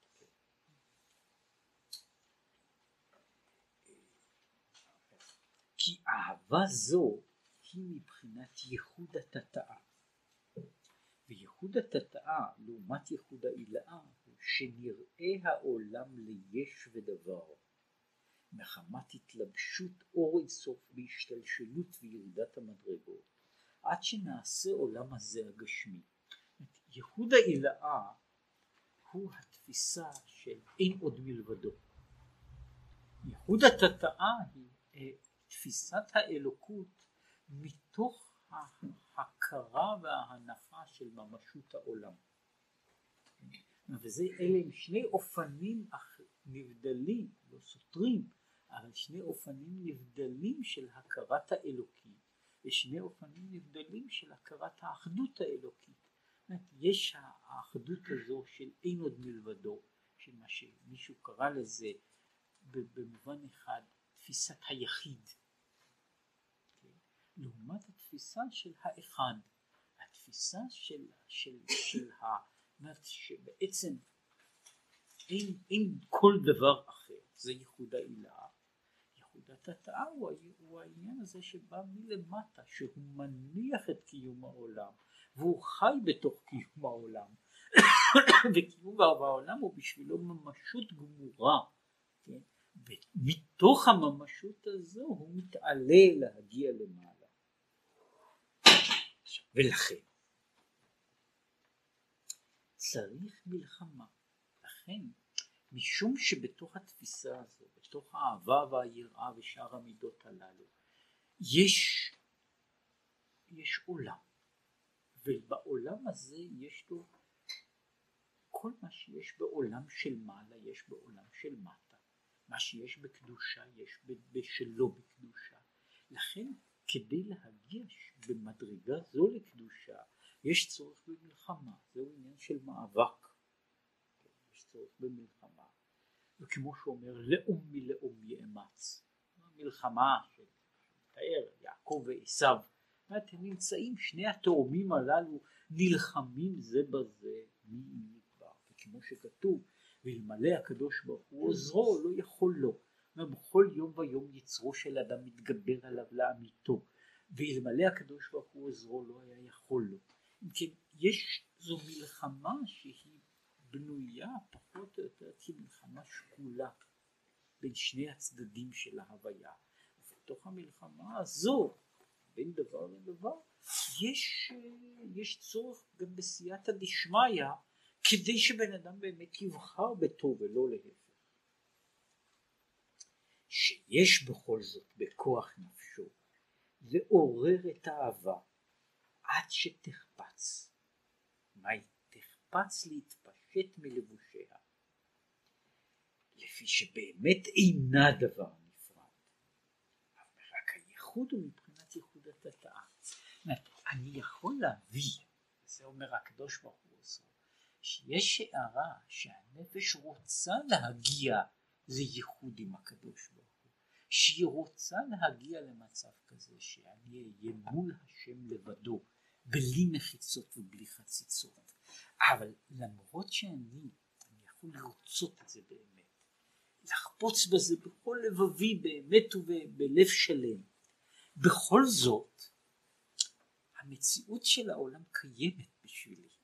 כי אהבה זו היא מבחינת ייחוד התתאה. וייחוד התתאה לעומת ייחוד העילאה הוא שנראה העולם ליש ודבר. מחמת התלבשות אור אינסוף בהשתלשלות וירידת המדרגות עד שנעשה עולם הזה הגשמי. ייחוד העילאה הוא התפיסה של אין עוד מלבדו. ייחוד התתאה היא אה, תפיסת האלוקות מתוך ההכרה וההנחה של ממשות העולם. וזה אלה הם שני אופנים נבדלים, לא סותרים, אבל שני אופנים נבדלים של הכרת האלוקי ושני אופנים נבדלים של הכרת האחדות האלוקית. יש האחדות הזו של אין עוד מלבדו, של מה שמישהו קרא לזה במובן אחד תפיסת היחיד, כן? לעומת התפיסה של האחד, התפיסה של, של, של ה... שבעצם אין, אין כל דבר אחר, זה ייחוד העילה. ייחוד התתאה הוא, הוא העניין הזה שבא מלמטה, שהוא מניח את קיום העולם, והוא חי בתוך קיום העולם, וקיום העולם הוא בשבילו ממשות גמורה, כן? ומתוך הממשות הזו הוא מתעלה להגיע למעלה. ולכן צריך מלחמה. לכן, משום שבתוך התפיסה הזו, בתוך האהבה והיראה ושאר המידות הללו, יש, יש עולם, ובעולם הזה יש לו כל מה שיש בעולם של מעלה יש בעולם של מטה, מה שיש בקדושה יש בשלא בקדושה, לכן כדי להגיע במדרגה זו לקדושה יש צורך במלחמה, זהו עניין של מאבק, יש צורך במלחמה, וכמו שאומר לאום מלאום יאמץ, מלחמה שמתאר יעקב ועשיו, הם נמצאים שני התאומים הללו נלחמים זה בזה מי יקבע, וכמו שכתוב ואלמלא הקדוש ברוך הוא עוזרו לא יכול לו, ובכל יום ויום יצרו של אדם מתגבר עליו לאמיתו, ואלמלא הקדוש ברוך הוא עוזרו לא היה יכול לו. אם כן, יש, זו מלחמה שהיא בנויה פחות או יותר כמלחמה שקולה בין שני הצדדים של ההוויה. ובתוך המלחמה הזו, בין דבר לדבר, יש, יש צורך גם בסייעתא דשמיא כדי שבן אדם באמת יבחר בטוב ולא להפך. שיש בכל זאת בכוח נפשו לעורר את האהבה עד שתחפץ. מה היא תחפץ להתפשט מלבושיה, לפי שבאמת אינה דבר נפרד, אבל רק הייחוד הוא מבחינת ייחוד התתאה. אני יכול להביא, זה אומר הקדוש ברוך הוא עושה, שיש הערה שהנפש רוצה להגיע לייחוד עם הקדוש ברוך הוא, שהיא רוצה להגיע למצב כזה שאני אהיה מול השם לבדו, בלי מחיצות ובלי חציצות. אבל למרות שאני, אני יכול לרצות את זה באמת, לחפוץ בזה בכל לבבי באמת ובלב שלם, בכל זאת המציאות של העולם קיימת בשבילי.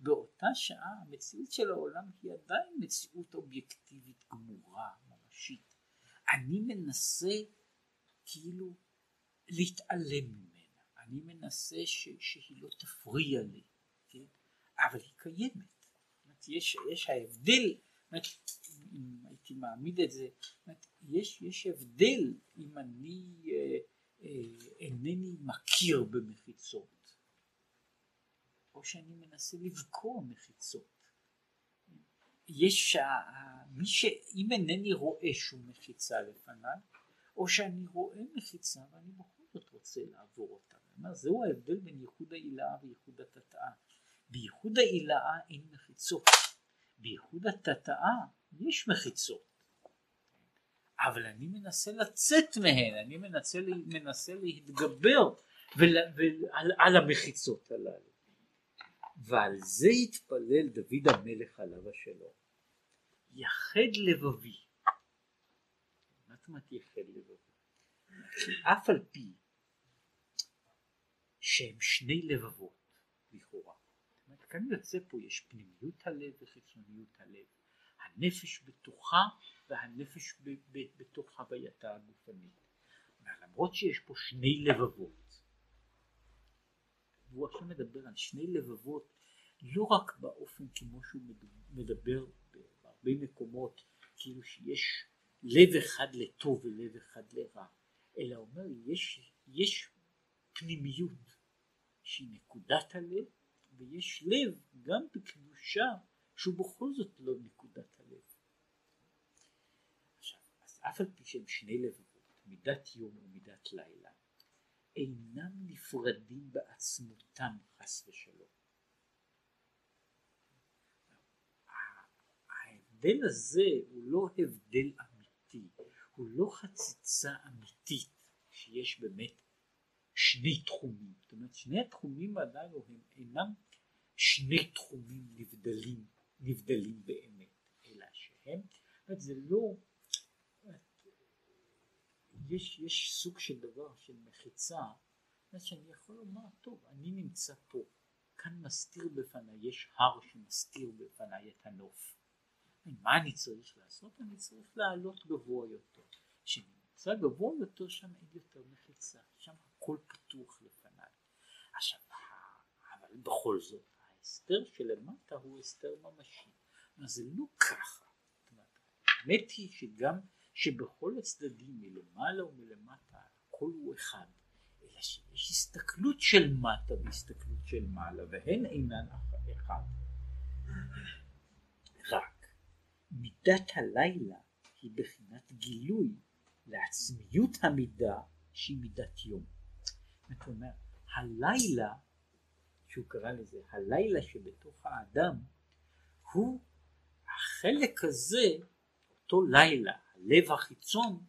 באותה שעה המציאות של העולם היא עדיין מציאות אובייקטיבית גמורה, ממשית. אני מנסה כאילו להתעלם ממנה. אני מנסה ש, שהיא לא תפריע לי, כן? אבל היא קיימת. אומרת, יש, יש ההבדל, אומרת, אם הייתי מעמיד את זה, אומרת, יש, יש הבדל אם אני אה, אה, אינני מכיר במחיצות, או שאני מנסה לבקוע מחיצות. יש, מי ש... אם אינני רואה שום מחיצה לפניי, או שאני רואה מחיצה ואני בכל זאת רוצה לעבור אותה. אומר, זהו ההבדל בין ייחוד העילאה וייחוד התתאה. בייחוד העילאה אין מחיצות, בייחוד התתאה יש מחיצות. אבל אני מנסה לצאת מהן, אני מנסה, מנסה להתגבר ול, ול, על, על המחיצות הללו. ועל זה התפלל דוד המלך עליו השלום. יחד לבבי. מה זאת אומרת יחד לבבי? אף על פי שהם שני לבבות לכאורה. זאת אומרת, כאן יוצא פה, יש פנימיות הלב וחיצוניות הלב. הנפש בתוכה והנפש ב- ב- בתוך חווייתה הגופנית. למרות שיש פה שני לבבות, והוא עכשיו מדבר על שני לבבות לא רק באופן כמו שהוא מדבר בהרבה מקומות, כאילו שיש לב אחד לטוב ולב אחד לרע, אלא אומר יש, יש פנימיות שהיא נקודת הלב, ויש לב גם בקדושה שהוא בכל זאת לא נקודת הלב. עכשיו, אז אף על פי שהם שני לבבות, מידת יום ומידת לילה, אינם נפרדים בעצמותם חס ושלום. ההבדל הזה הוא לא הבדל אמיתי, הוא לא חציצה אמיתית שיש באמת שני תחומים, זאת אומרת שני התחומים הללו הם אינם שני תחומים נבדלים, נבדלים באמת, אלא שהם, זה לא, יש, יש סוג של דבר של מחיצה, שאני יכול לומר, טוב, אני נמצא פה, כאן מסתיר בפניי, יש הר שמסתיר בפניי את הנוף. מה אני צריך לעשות? אני צריך לעלות גבוה יותר. כשנמצא גבוה יותר שם אין יותר מחיצה, הכל פתוח לפניי. עכשיו, אבל בכל זאת, ההסתר שלמטה הוא הסתר ממשי. זה לא ככה. האמת היא שגם שבכל הצדדים מלמעלה ומלמטה הכל הוא אחד, אלא שיש הסתכלות של מטה והסתכלות של מעלה, והן אינן אחד. רק מידת הלילה היא בחינת גילוי לעצמיות המידה שהיא מידת יום. זאת אומרת, הלילה, שהוא קרא לזה, הלילה שבתוך האדם, הוא החלק הזה, אותו לילה, הלב החיצון,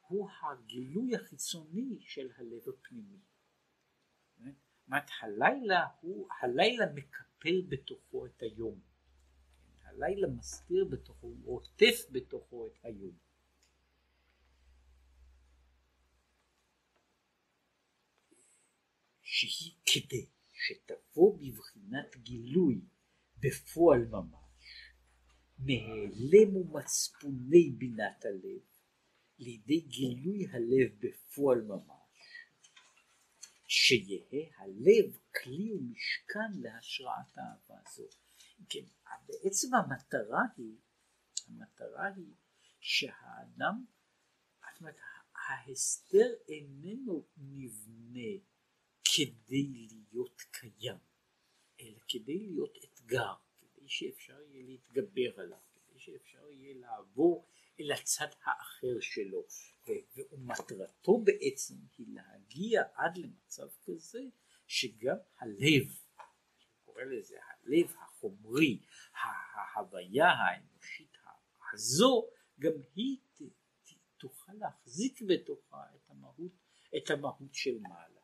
הוא הגילוי החיצוני של הלב הפנימי. זאת הלילה הוא, הלילה מקפל בתוכו את היום. הלילה מסתיר בתוכו, הוא עוטף בתוכו את היום. שהיא כדי שתבוא בבחינת גילוי בפועל ממש, מהיעלם ומצפוני בינת הלב, לידי גילוי הלב בפועל ממש, שיהא הלב כלי ומשכן להשראת האהבה הזו. כן, בעצם המטרה היא, המטרה היא שהאדם, זאת אומרת, ההסתר איננו נבנה כדי להיות קיים, אלא כדי להיות אתגר, כדי שאפשר יהיה להתגבר עליו, כדי שאפשר יהיה לעבור אל הצד האחר שלו, ומטרתו בעצם היא להגיע עד למצב כזה שגם הלב, קורא לזה הלב החומרי, ההוויה האנושית הזו, גם היא תוכל להחזיק בתוכה את המהות, את המהות של מעלה.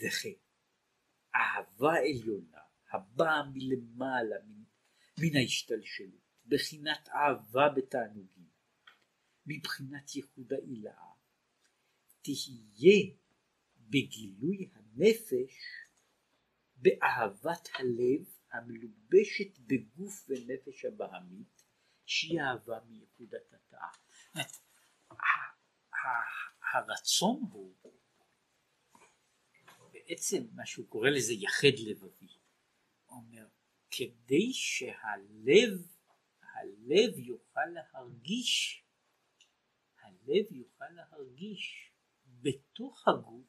וכן אהבה עליונה הבאה מלמעלה מן, מן ההשתלשלות, בחינת אהבה בתענוגים, מבחינת ייחוד העילאה, תהיה בגילוי הנפש באהבת הלב המלובשת בגוף ונפש הבהמית שהיא אהבה מייחוד התתאה. הרצון הוא בעצם מה שהוא קורא לזה יחד לבבי. הוא אומר, כדי שהלב, הלב יוכל להרגיש, הלב יוכל להרגיש בתוך הגוף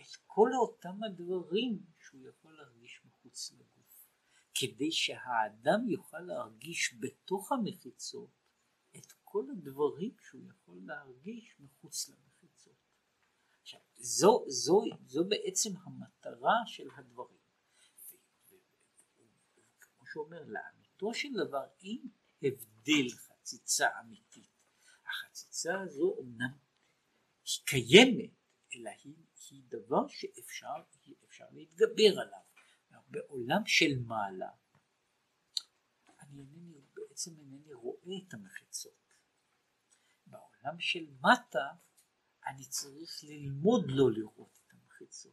את כל אותם הדברים שהוא יכול להרגיש מחוץ לגוף. כדי שהאדם יוכל להרגיש בתוך המחיצות את כל הדברים שהוא יכול להרגיש מחוץ למחיצות. עכשיו, זו, זו, זו בעצם המטרה של הדברים. כמו שאומר, לאמיתו של דבר אין הבדל חציצה אמיתית. החציצה הזו אומנם היא קיימת, אלא היא, היא דבר שאפשר אפשר להתגבר עליו. בעולם של מעלה, אני אינני, בעצם אינני רואה את המחיצות. בעולם של מטה, אני צריך ללמוד לא לראות את המחיצות.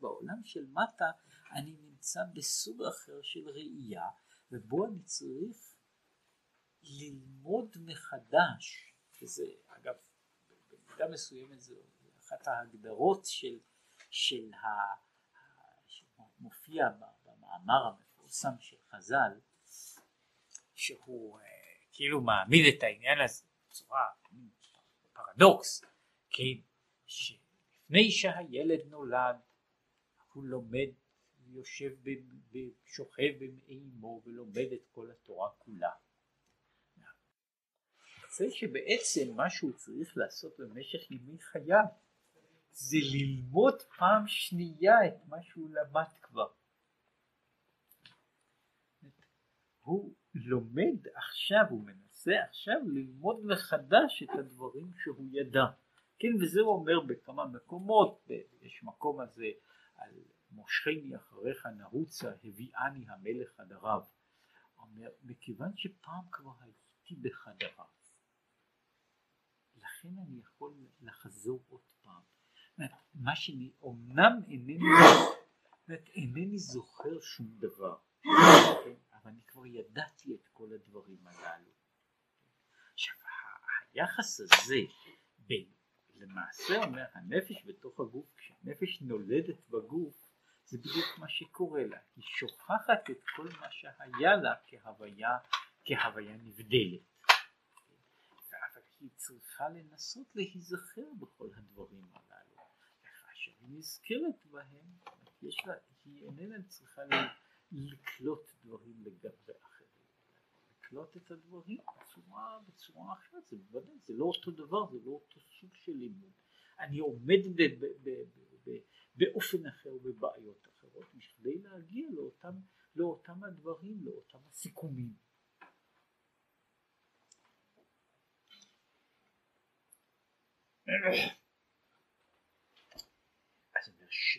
בעולם של מטה אני נמצא בסוג אחר של ראייה, ובו אני צריך ללמוד מחדש, שזה אגב במידה מסוימת זו אחת ההגדרות של, של ה... שמופיע במאמר המפורסם של חז"ל, שהוא אה, כאילו מעמיד את העניין הזה בצורה פרדוקס, כן, שלפני שהילד נולד הוא לומד, יושב, שוכב במעי אמו ולומד את כל התורה כולה. זה שבעצם מה שהוא צריך לעשות במשך ימי חייו זה ללמוד פעם שנייה את מה שהוא למד כבר. הוא לומד עכשיו, הוא מנסה עכשיו ללמוד מחדש את הדברים שהוא ידע. כן, וזה הוא אומר בכמה מקומות, יש מקום הזה על מושכני אחריך נרוצה הביאני המלך הרב. אומר, מכיוון שפעם כבר הייתי בחדריו, לכן אני יכול לחזור עוד פעם. מה שאני, אמנם אינני, אינני זוכר שום דבר, כן? אבל אני כבר ידעתי את כל הדברים הללו. עכשיו היחס הזה בין למעשה אומר הנפש בתוך הגוף, כשהנפש נולדת בגוף זה בדיוק מה שקורה לה, היא שוכחת את כל מה שהיה לה כהוויה, כהוויה נבדלת. אבל היא צריכה לנסות להיזכר בכל הדברים הללו. וכאשר היא נזכרת בהם, לה, היא איננה צריכה לקלוט דברים אחרים. לקלוט את הדברים בצורה, בצורה אחרת, זה בוודאי, זה לא אותו דבר, זה לא אותו סוג של לימוד. אני עומד ב, ב, ב, ב, ב, באופן אחר ובבעיות אחרות, בכדי להגיע לאותם, לאותם הדברים, לאותם הסיכומים. אז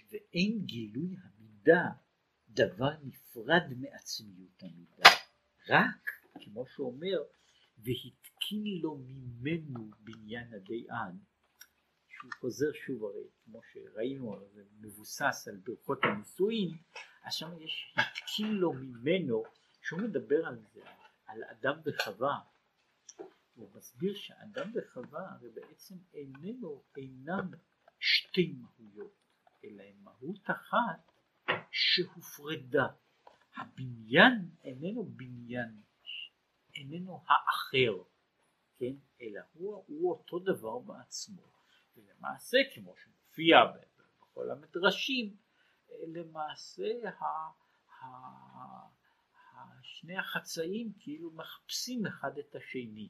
ואין גילוי המידה דבר נפרד מעצמיות המידה, רק כמו שאומר והתקין לו ממנו בניין הדיין שהוא חוזר שוב הרי כמו שראינו זה מבוסס על ברכות הנישואין אז שם יש התקין לו ממנו שהוא מדבר על זה על אדם וחווה. הוא מסביר שאדם וחווה הרי בעצם איננו אינם שתי מהויות אלא הם מהות אחת שהופרדה. הבניין איננו בניין איננו האחר כן אלא הוא, הוא אותו דבר בעצמו ולמעשה כמו שמופיע בכל המדרשים למעשה ה, ה, ה, שני החצאים כאילו מחפשים אחד את השני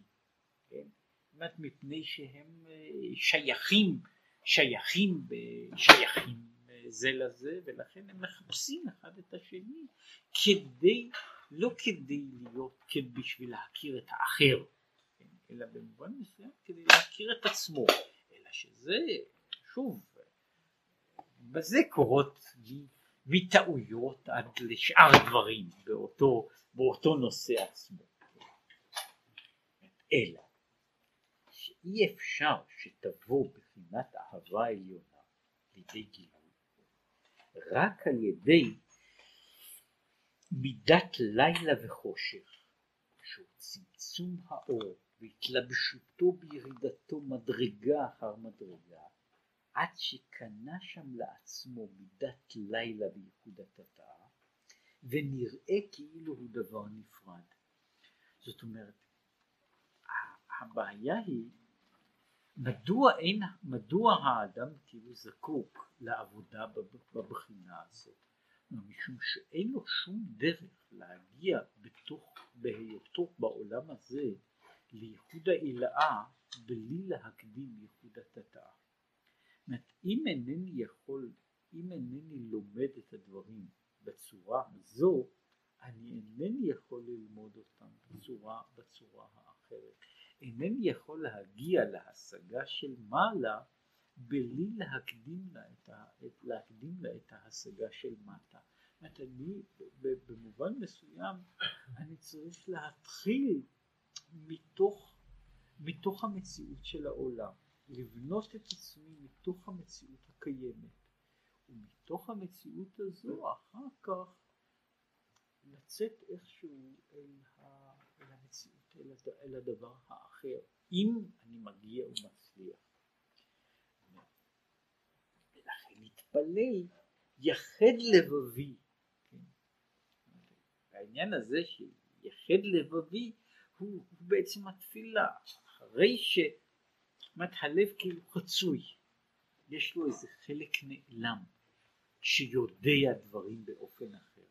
כן? אומרת מפני שהם אה, שייכים שייכים שייכים זה לזה ולכן הם מחפשים אחד את השני כדי לא כדי להיות כן בשביל להכיר את האחר כן? אלא במובן מסוים כדי להכיר את עצמו שזה, שוב, בזה קורות מטעויות עד לשאר דברים באותו, באותו נושא עצמו. אלא שאי אפשר שתבוא בחינת אהבה עליונה לידי גילוי רק על ידי מידת לילה וחושך שהוא צמצום האור והתלבשותו בירידתו מדרגה אחר מדרגה עד שקנה שם לעצמו מידת לילה בייחוד התתאה ונראה כאילו הוא דבר נפרד. זאת אומרת הבעיה היא מדוע אין, מדוע האדם כאילו זקוק לעבודה בבחינה הזאת? משום שאין לו שום דרך להגיע בתוך, בהיותו בעולם הזה לייחוד העילאה בלי להקדים ייחוד התתאה. זאת אם אינני יכול, אם אינני לומד את הדברים בצורה הזו, אני אינני יכול ללמוד אותם בצורה, בצורה האחרת. אינני יכול להגיע להשגה של מעלה בלי להקדים לה את, ה, להקדים לה את ההשגה של מטה. זאת אני במובן מסוים אני צריך להתחיל מתוך, מתוך המציאות של העולם, לבנות את עצמי מתוך המציאות הקיימת, ומתוך המציאות הזו אחר כך לצאת איכשהו אל, אל, אל הדבר האחר, אם אני מגיע ומצליח. ולכן להתפלל יחד לבבי, כן? העניין הזה של יחד לבבי הוא, הוא בעצם התפילה, אחרי שמת הלב כאילו חצוי, יש לו איזה חלק נעלם שיודע דברים באופן אחר,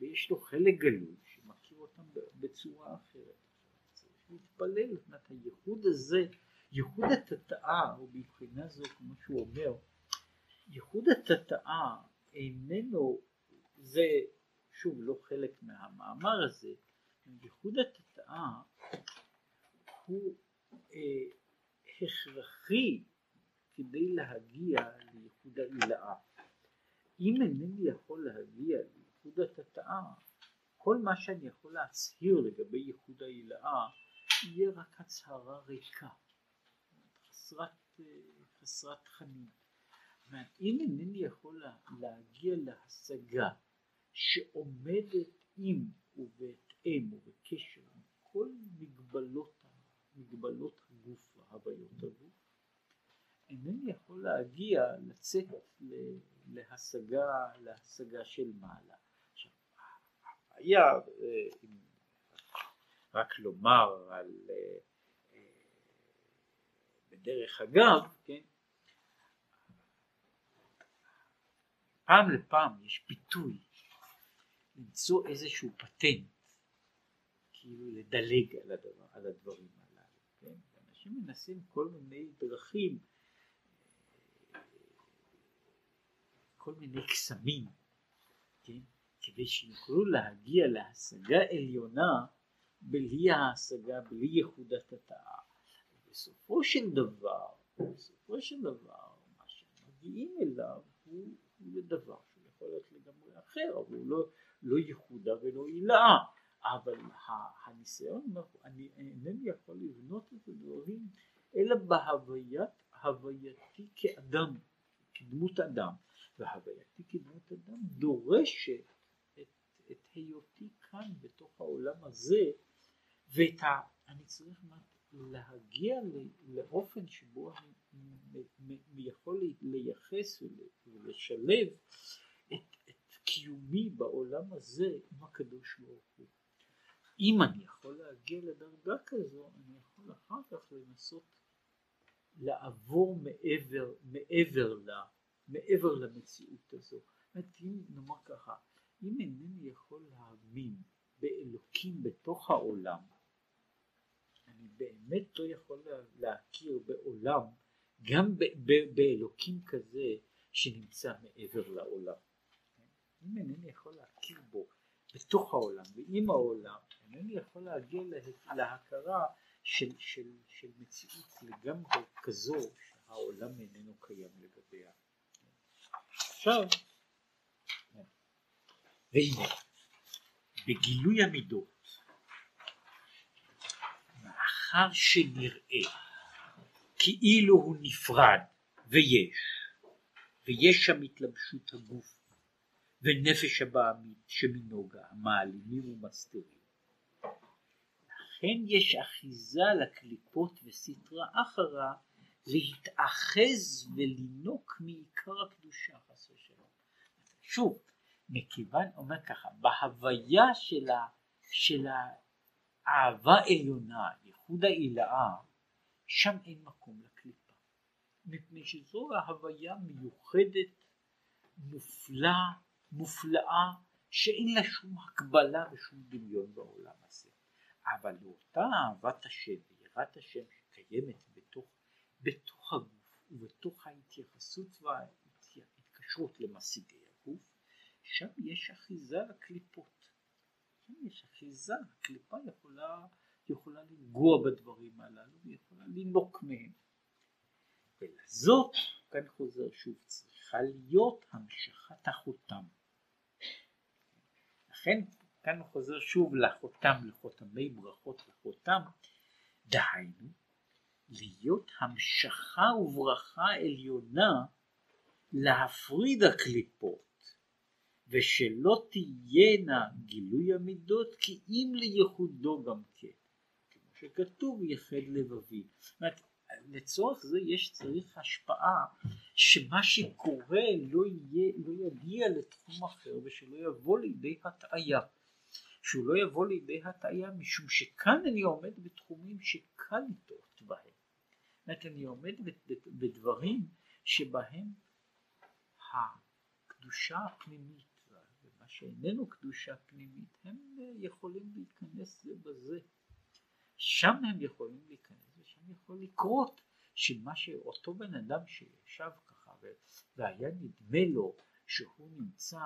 ויש לו חלק גלוי שמכיר אותם בצורה אחרת. להתפלל, זאת הייחוד הזה, ייחוד התתאה, או מבחינה זו כמו שהוא אומר, ייחוד התתאה איננו, זה שוב לא חלק מהמאמר הזה, ייחוד התודעה הוא אה, הכרחי כדי להגיע לייחוד העילאה. אם אינני יכול להגיע לייחוד התתאה, כל מה שאני יכול להצהיר לגבי ייחוד ההילאה יהיה רק הצהרה ריקה, חסרת, חסרת תכנים. אם אינני יכול להגיע להשגה שעומדת עם ובהתאם ובקשר עם כל מגבלות, מגבלות הגוף והוויות הגוף, אינני יכול להגיע, לצאת להשגה, להשגה של מעלה. עכשיו, הבעיה, אה, רק לומר על, אה, אה, בדרך אגב, כן, פעם לפעם יש פיתוי למצוא איזשהו פטנט, כאילו לדלג על, הדבר, על הדברים הללו, כן? אנשים מנסים כל מיני דרכים, כל מיני קסמים, כן? כדי שיוכלו להגיע להשגה עליונה בלי ההשגה, בלי ייחודת התאה. בסופו של דבר, בסופו של דבר, מה שמגיעים אליו הוא זה דבר שהוא יכול להיות לגמרי אחר, אבל הוא לא, לא ייחודה ולא עילאה, אבל הניסיון, אני אינני יכול לבנות את הדברים אלא בהוויית, הווייתי כאדם, כדמות אדם, והווייתי כדמות אדם דורשת את, את היותי כאן בתוך העולם הזה, ואת ה... אני צריך להגיע לאופן שבו אני יכול לייחס ולשלב את, את קיומי בעולם הזה עם הקדוש ברוך הוא. אם אני יכול להגיע לדרגה כזו, אני יכול אחר כך לנסות לעבור מעבר, מעבר, לה, מעבר למציאות הזו. אם נאמר ככה, אם אינני יכול להאמין באלוקים בתוך העולם, אני באמת לא יכול להכיר בעולם גם באלוקים כזה שנמצא מעבר לעולם. אם אינני יכול להכיר בו בתוך העולם ועם העולם, אינני יכול להגיע להכרה של, של, של מציאות לגמרי כזו שהעולם איננו קיים לגביה. עכשיו, והנה, בגילוי המידות, מאחר שנראה כאילו הוא נפרד, ויש, ויש שם התלבשות הגוף ונפש הבעמית שמנוגה, מעלימים ומסתירים. לכן יש אחיזה לקליפות וסטרה אחרה להתאחז ולינוק מעיקר הקדושה חס ושלום. שוב, מכיוון, אומר ככה, בהוויה של, ה, של האהבה עליונה, ייחוד העילאה, שם אין מקום לקליפה, מפני שזו ההוויה מיוחדת, מופלאה, מופלאה, שאין לה שום הקבלה ושום דמיון בעולם הזה. אבל לאותה אהבת השם ויראת השם שקיימת בתוך, בתוך הגוף ובתוך ההתייחסות וההתקשרות למשיגי הגוף, שם יש אחיזה לקליפות. יש אחיזה, הקליפה יכולה יכולה לנגוע בדברים הללו ויכולה לינוק מהם. ולזאת, כאן חוזר שוב, צריכה להיות המשכת החותם. לכן כאן חוזר שוב לחותם, לחותמי ברכות לחותם, דהיינו, להיות המשכה וברכה עליונה להפריד הקליפות ושלא תהיינה גילוי המידות כי אם לייחודו גם כן. שכתוב יחד לבבי. זאת אומרת, לצורך זה יש צריך השפעה שמה שקורה לא, יהיה, לא יגיע לתחום אחר ושלא יבוא לידי הטעיה. שהוא לא יבוא לידי הטעיה משום שכאן אני עומד בתחומים שקל לטעות בהם. זאת אומרת אני עומד בדברים שבהם הקדושה הפנימית שאיננו קדושה פנימית הם יכולים להיכנס זה בזה. שם הם יכולים להיכנס ושם יכול לקרות שמה שאותו בן אדם שישב ככה והיה נדמה לו שהוא נמצא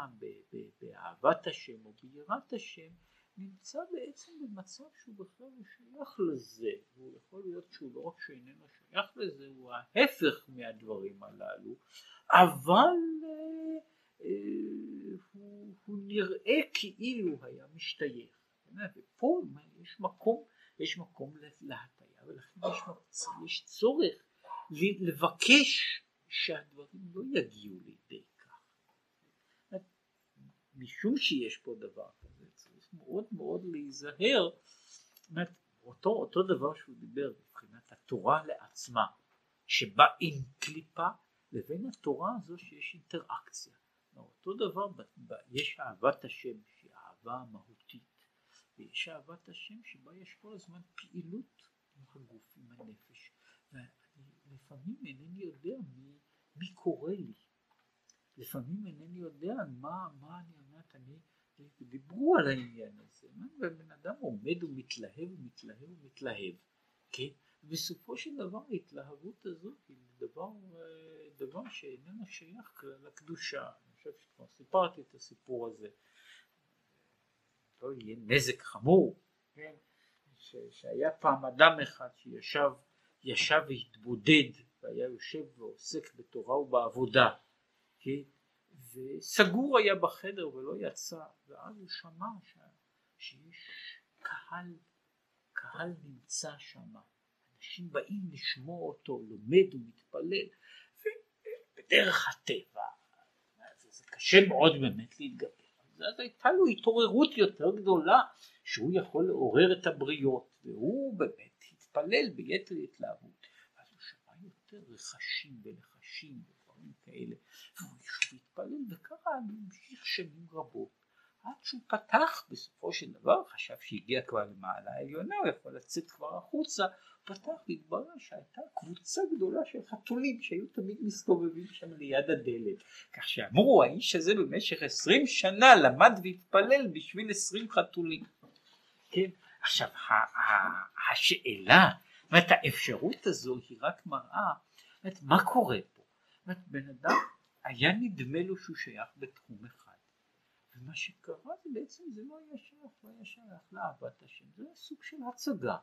באהבת השם או ביראת השם נמצא בעצם במצב שהוא בכלל לא שייך לזה והוא יכול להיות שהוא לא רק שאיננו שייך לזה הוא ההפך מהדברים הללו אבל אה, הוא, הוא נראה כאילו היה משתייך. ופה יש מקום, יש מקום להטייה ולכן יש, יש צורך לבקש שהדברים לא יגיעו לידי כך. משום שיש פה דבר כזה צריך מאוד מאוד להיזהר. אותו, אותו דבר שהוא דיבר מבחינת התורה לעצמה שבא עם קליפה לבין התורה הזו שיש אינטראקציה. אותו דבר יש אהבת השם שהיא אהבה מהותית ויש אהבת השם שבה יש כל הזמן פעילות עם הגוף, עם הנפש. ולפעמים אינני יודע מי, מי קורא לי. לפעמים אינני יודע מה, מה אני אומרת, אני, דיברו על העניין הזה, ובן אדם עומד ומתלהב ומתלהב ומתלהב, כן? בסופו של דבר ההתלהבות הזאת היא דבר, דבר שאיננו שייך לקדושה. אני חושב שכבר סיפרתי את הסיפור הזה. לא יהיה נזק חמור, כן? ש, שהיה פעם אדם אחד שישב ישב והתבודד והיה יושב ועוסק בתורה ובעבודה, כן? וסגור היה בחדר ולא יצא, ואז הוא שמע ש, שיש קהל, קהל נמצא שם, אנשים באים לשמוע אותו, לומד ומתפלל, ובדרך הטבע, קשה מאוד באמת להתגבר. אז הייתה לו התעוררות יותר גדולה שהוא יכול לעורר את הבריות והוא באמת התפלל ביתר התלהבות אז הוא שמע יותר רכשים ולחשים ודברים כאלה והוא התפלל וככה המשיך שנים רבות עד שהוא פתח בסופו של דבר חשב שהגיע כבר למעלה העליונה הוא יכול לצאת כבר החוצה פתח והתברר שהייתה קבוצה גדולה של חתולים שהיו תמיד מסתובבים שם ליד הדלת. כך שאמרו האיש הזה במשך עשרים שנה למד והתפלל בשביל עשרים חתולים. כן עכשיו השאלה זאת אומרת האפשרות הזו היא רק מראה זאת מה קורה פה? זאת אומרת בן אדם היה נדמה לו שהוא שייך בתחום אחד ומה שקרה זה בעצם זה לא היה שייך לא היה שייך לאהבת השם זה היה סוג של הצגה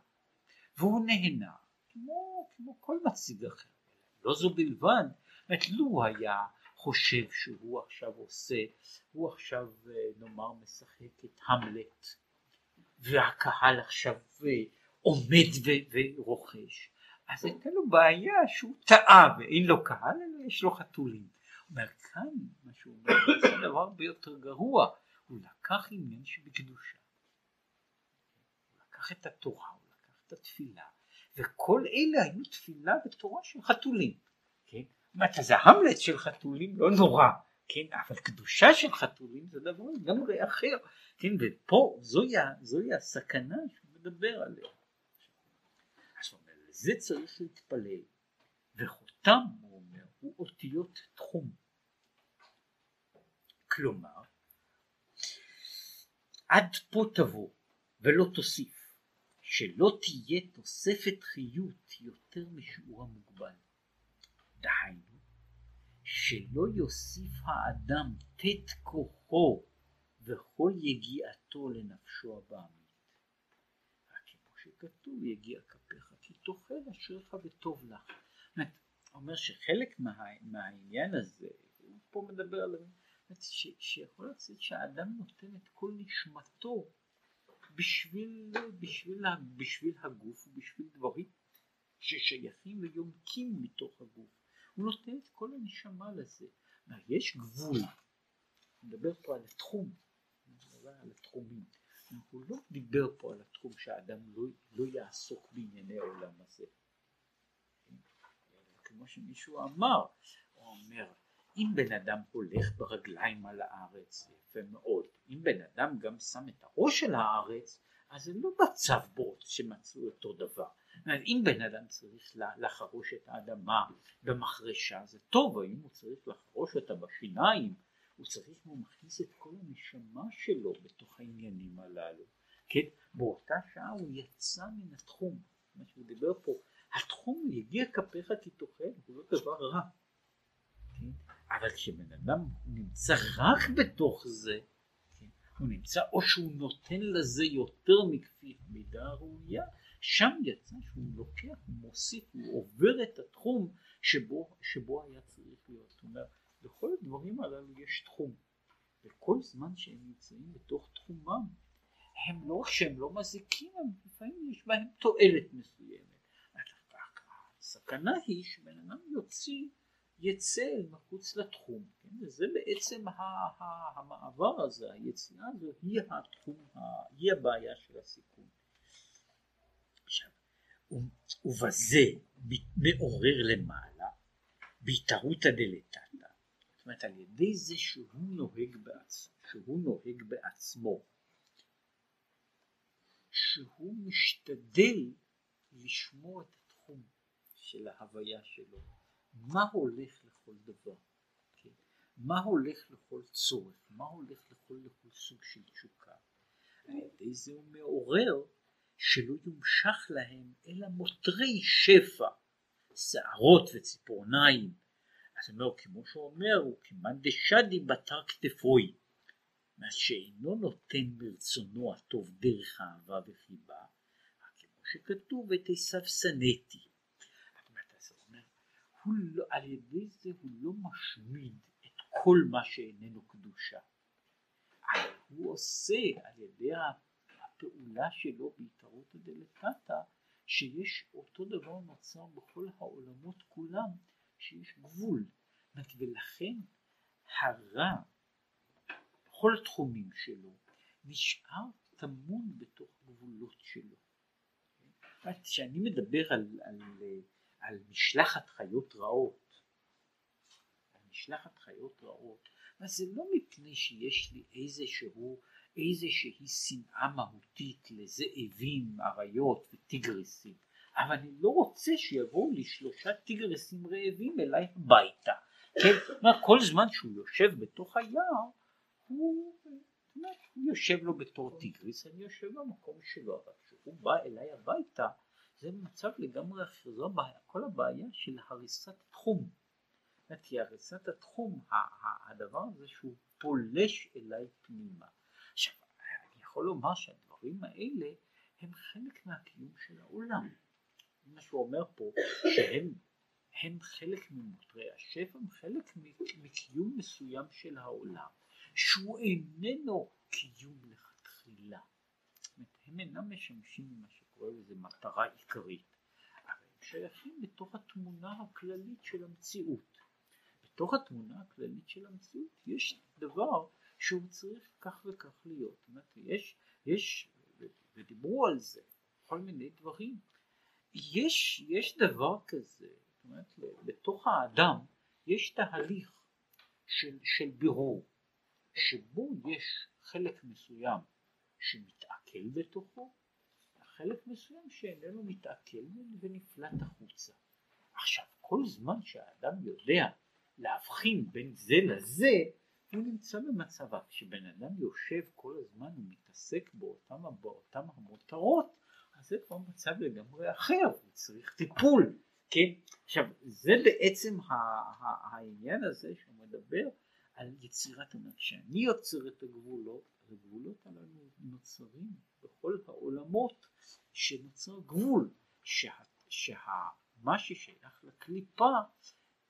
והוא נהנה כמו, כמו כל מציג אחר. לא זו בלבד, זאת לו היה חושב שהוא עכשיו עושה, הוא עכשיו אה, נאמר משחק את המלט והקהל עכשיו אה, עומד ורוכש אז הייתה לו בעיה שהוא טעה ואין לו קהל אלא יש לו חתולים. הוא אומר כאן מה שהוא אומר זה דבר הרבה יותר גרוע הוא לקח עניין שבקדושה הוא לקח את התורה את התפילה, וכל אלה היו תפילה ותורה של חתולים, כן? אומרת, זה המלט של חתולים לא נורא, כן? אבל קדושה של חתולים זה דבר לגמרי אחר, כן? ופה זוהי, זוהי הסכנה שהוא מדבר עליה. אז הוא אומר, לזה צריך להתפלל, וחותם, הוא אותיות תחום. כלומר, עד פה תבוא ולא תוסיף. שלא תהיה תוספת חיות יותר משיעור המוגבל. דהיינו, שלא יוסיף האדם תת כוחו וכל יגיעתו לנפשו הבעמית. רק כמו שכתוב, יגיע כפיך כי תאכל אשריך וטוב לך. אומר שחלק מה, מהעניין הזה, הוא פה מדבר על... שיכול להיות שהאדם נותן את כל נשמתו בשביל, בשביל, בשביל הגוף ובשביל דברים ששייכים ויונקים מתוך הגוף. הוא נותן את כל הנשמה לזה. יש גבול. נדבר פה על התחום, נדבר על התחומים. הוא לא דיבר פה על התחום שהאדם לא, לא יעסוק בענייני העולם הזה. כמו שמישהו אמר, הוא אומר, אם בן אדם הולך ברגליים על הארץ, יפה מאוד, אם בן אדם גם שם את הראש על הארץ, אז זה לא מצב בוט שמצאו אותו דבר. אם בן אדם צריך לחרוש את האדמה במחרשה זה טוב, אם הוא צריך לחרוש אותה בשיניים, הוא צריך, הוא מכניס את כל הנשמה שלו בתוך העניינים הללו. כן, באותה שעה הוא יצא מן התחום, מה שהוא דיבר פה, התחום יגיע כפיך כי תאכל, זה לא דבר רע. כן? אבל כשבן אדם נמצא רק בתוך זה, כן, הוא נמצא או שהוא נותן לזה יותר מכפי מידה ראויה, שם יצא שהוא לוקח, הוא מוסיף, הוא עובר את התחום שבו, שבו היה צריך להיות. זאת אומרת, לכל הדברים הללו יש תחום. וכל זמן שהם נמצאים בתוך תחומם, הם לא שהם לא מזיקים, הם לפעמים יש בהם תועלת מסוימת. הסכנה היא שבן אדם יוציא, יצא מחוץ לתחום, כן? וזה בעצם המעבר הזה, היציאה הזו היא התחום, היא הבעיה של הסיכון. עכשיו, ובזה מעורר למעלה בהתערותא דלתתא, זאת אומרת על ידי זה שהוא נוהג בעצמו, שהוא נוהג בעצמו, שהוא משתדל לשמור את של ההוויה שלו, מה הולך לכל דבר, כן? מה הולך לכל צורך, מה הולך לכל, לכל סוג של תשוקה, על ידי זה הוא מעורר שלא יומשך להם אלא מותרי שפע, שערות וציפורניים. אז אומר, כמו שהוא אומר, הוא כמאן דשדי בתר כתפוי, מה שאינו נותן מרצונו הטוב דרך אהבה וחיבה, כמו שכתוב את עשיו שנאתי. לא, על ידי זה הוא לא משמיד את כל מה שאיננו קדושה, הוא עושה על ידי הפעולה שלו בהתערותא דלתתא שיש אותו דבר נוצר בכל העולמות כולם שיש גבול ולכן הרע בכל התחומים שלו נשאר טמון בתוך גבולות שלו. כשאני מדבר על, על, על משלחת חיות רעות, על משלחת חיות רעות, אז זה לא מפני שיש לי איזשהו איזושהי שנאה מהותית לזאבים, אריות וטיגרסים, אבל אני לא רוצה שיבואו לי שלושה טיגרסים רעבים אליי הביתה. כן, כל זמן שהוא יושב בתוך היער, הוא, הוא יושב לו בתור טיגריס, אני יושב במקום שלו, אבל כשהוא בא אליי הביתה, זה מצב לגמרי אחר, זו הבעיה, כל הבעיה של הריסת תחום. כי הריסת התחום, הדבר הזה שהוא פולש אליי פנימה. עכשיו, אני יכול לומר שהדברים האלה הם חלק מהקיום של העולם. מה שהוא אומר פה, שהם הם חלק ממותרי השפע, הם חלק מקיום מסוים של העולם, שהוא איננו קיום לכתחילה. הם אינם משמשים ממה שקורא לזה מטרה עיקרית, אבל הם שייכים בתוך התמונה הכללית של המציאות. בתוך התמונה הכללית של המציאות יש דבר שהוא צריך כך וכך להיות. זאת אומרת, יש, יש, ודיברו על זה, כל מיני דברים. יש, יש דבר כזה, זאת אומרת, בתוך האדם יש תהליך של, של בירור, שבו יש חלק מסוים שמתעכל בתוכו, חלק מסוים שאיננו מתעכל ונפלט החוצה. עכשיו, כל זמן שהאדם יודע להבחין בין זה לזה, הוא נמצא במצב, כשבן אדם יושב כל הזמן ומתעסק באותם, באותם המותרות, אז זה כבר מצב לגמרי אחר, הוא צריך טיפול, כן? עכשיו, זה בעצם העניין הזה שהוא מדבר על יצירת המ... כשאני יוצר את הגבולות, הגבולות הללו נוצרים בכל העולמות שנוצר גבול, שה, שמה ששייך לקליפה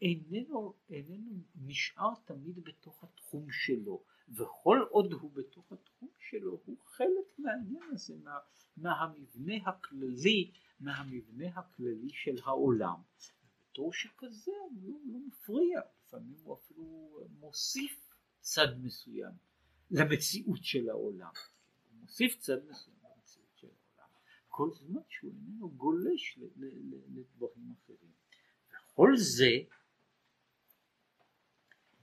איננו, איננו נשאר תמיד בתוך התחום שלו, וכל עוד הוא בתוך התחום שלו הוא חלק מהעניין הזה, מה, מהמבנה הכללי, מהמבנה הכללי של העולם. ובתור שכזה הוא לא, לא מפריע, לפעמים הוא אפילו מוסיף צד מסוים למציאות של העולם. הוא מוסיף צד מסוים למציאות של העולם, כל זמן שהוא איננו גולש לדברים אחרים. וכל זה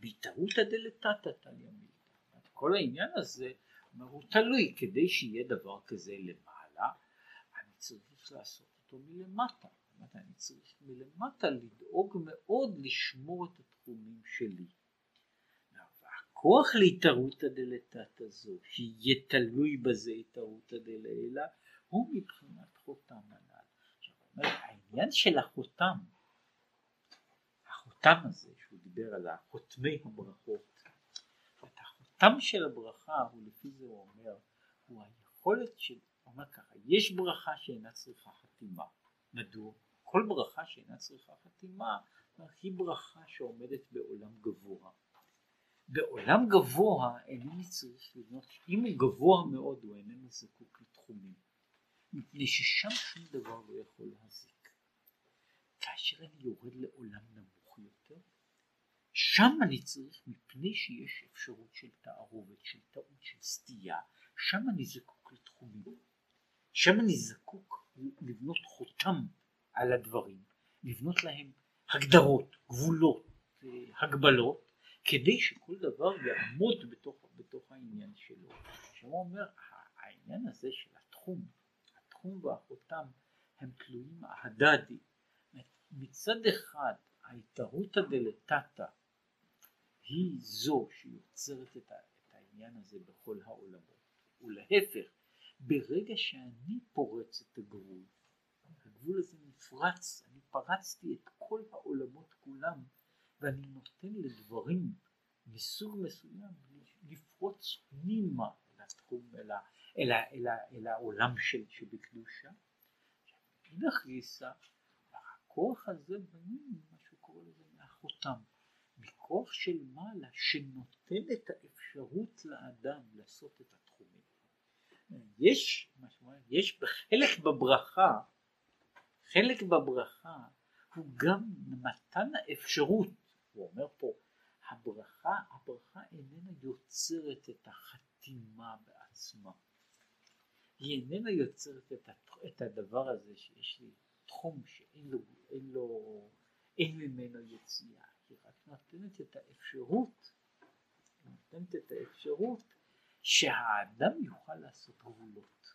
בהתערותא דלתתא תליא מילתא. כל העניין הזה הוא תלוי, כדי שיהיה דבר כזה למעלה, אני צריך לעשות אותו מלמטה. אני צריך מלמטה לדאוג מאוד לשמור את התחומים שלי. והכוח להתערותא דלתתא זו, שיהיה תלוי בזה התערותא דלעילא, הוא מבחינת חותם הנ"ל. העניין של החותם, החותם הזה, שהוא דיבר על החותמי הברכות. את החותם של הברכה הוא לפי זה הוא אומר, הוא היכולת של, הוא אומר ככה, יש ברכה שאינה צריכה חתימה. מדוע? כל ברכה שאינה צריכה חתימה היא ברכה שעומדת בעולם גבוה. בעולם גבוה אינני צריך לבנות, אם הוא גבוה מאוד הוא איננו זקוק לתחומים, מפני ששם שום דבר לא יכול להזיק. כאשר אני יורד לעולם נמוך יותר, שם אני צריך, מפני שיש אפשרות של תערובת, של טעות, של סטייה, שם אני זקוק לתחומים. שם אני זקוק לבנות חותם על הדברים, לבנות להם הגדרות, גבולות, אה, הגבלות, כדי שכל דבר יעמוד בתוך, בתוך העניין שלו. שהוא אומר, העניין הזה של התחום, התחום והחותם הם תלויים ההדדי. מצד אחד ההתערותא דלתתא היא זו שיוצרת את, העניין הזה בכל העולמות, ולהפך, ברגע שאני פורץ את הגבול, הגבול הזה נפרץ, אני פרצתי את כל העולמות כולם, ואני נותן לדברים מסוג מסוים לפרוץ פנימה אל התחום, אל, אל, אל, אל העולם של, שבקדושה. מאידך גיסא, הכוח הזה בנוי ממה שהוא קורא לזה מהחותם, מכוח של מעלה שנותן את האפשרות לאדם לעשות את התחומים. יש, יש בחלק בברכה, חלק בברכה הוא גם מתן האפשרות, הוא אומר פה, הברכה, הברכה איננה יוצרת את החתימה בעצמה. היא איננה יוצרת את, את הדבר הזה שיש לי תחום שאין לו, אין לו, אין ממנו יציאה, היא רק נותנת את האפשרות, נותנת את האפשרות שהאדם יוכל לעשות גבולות.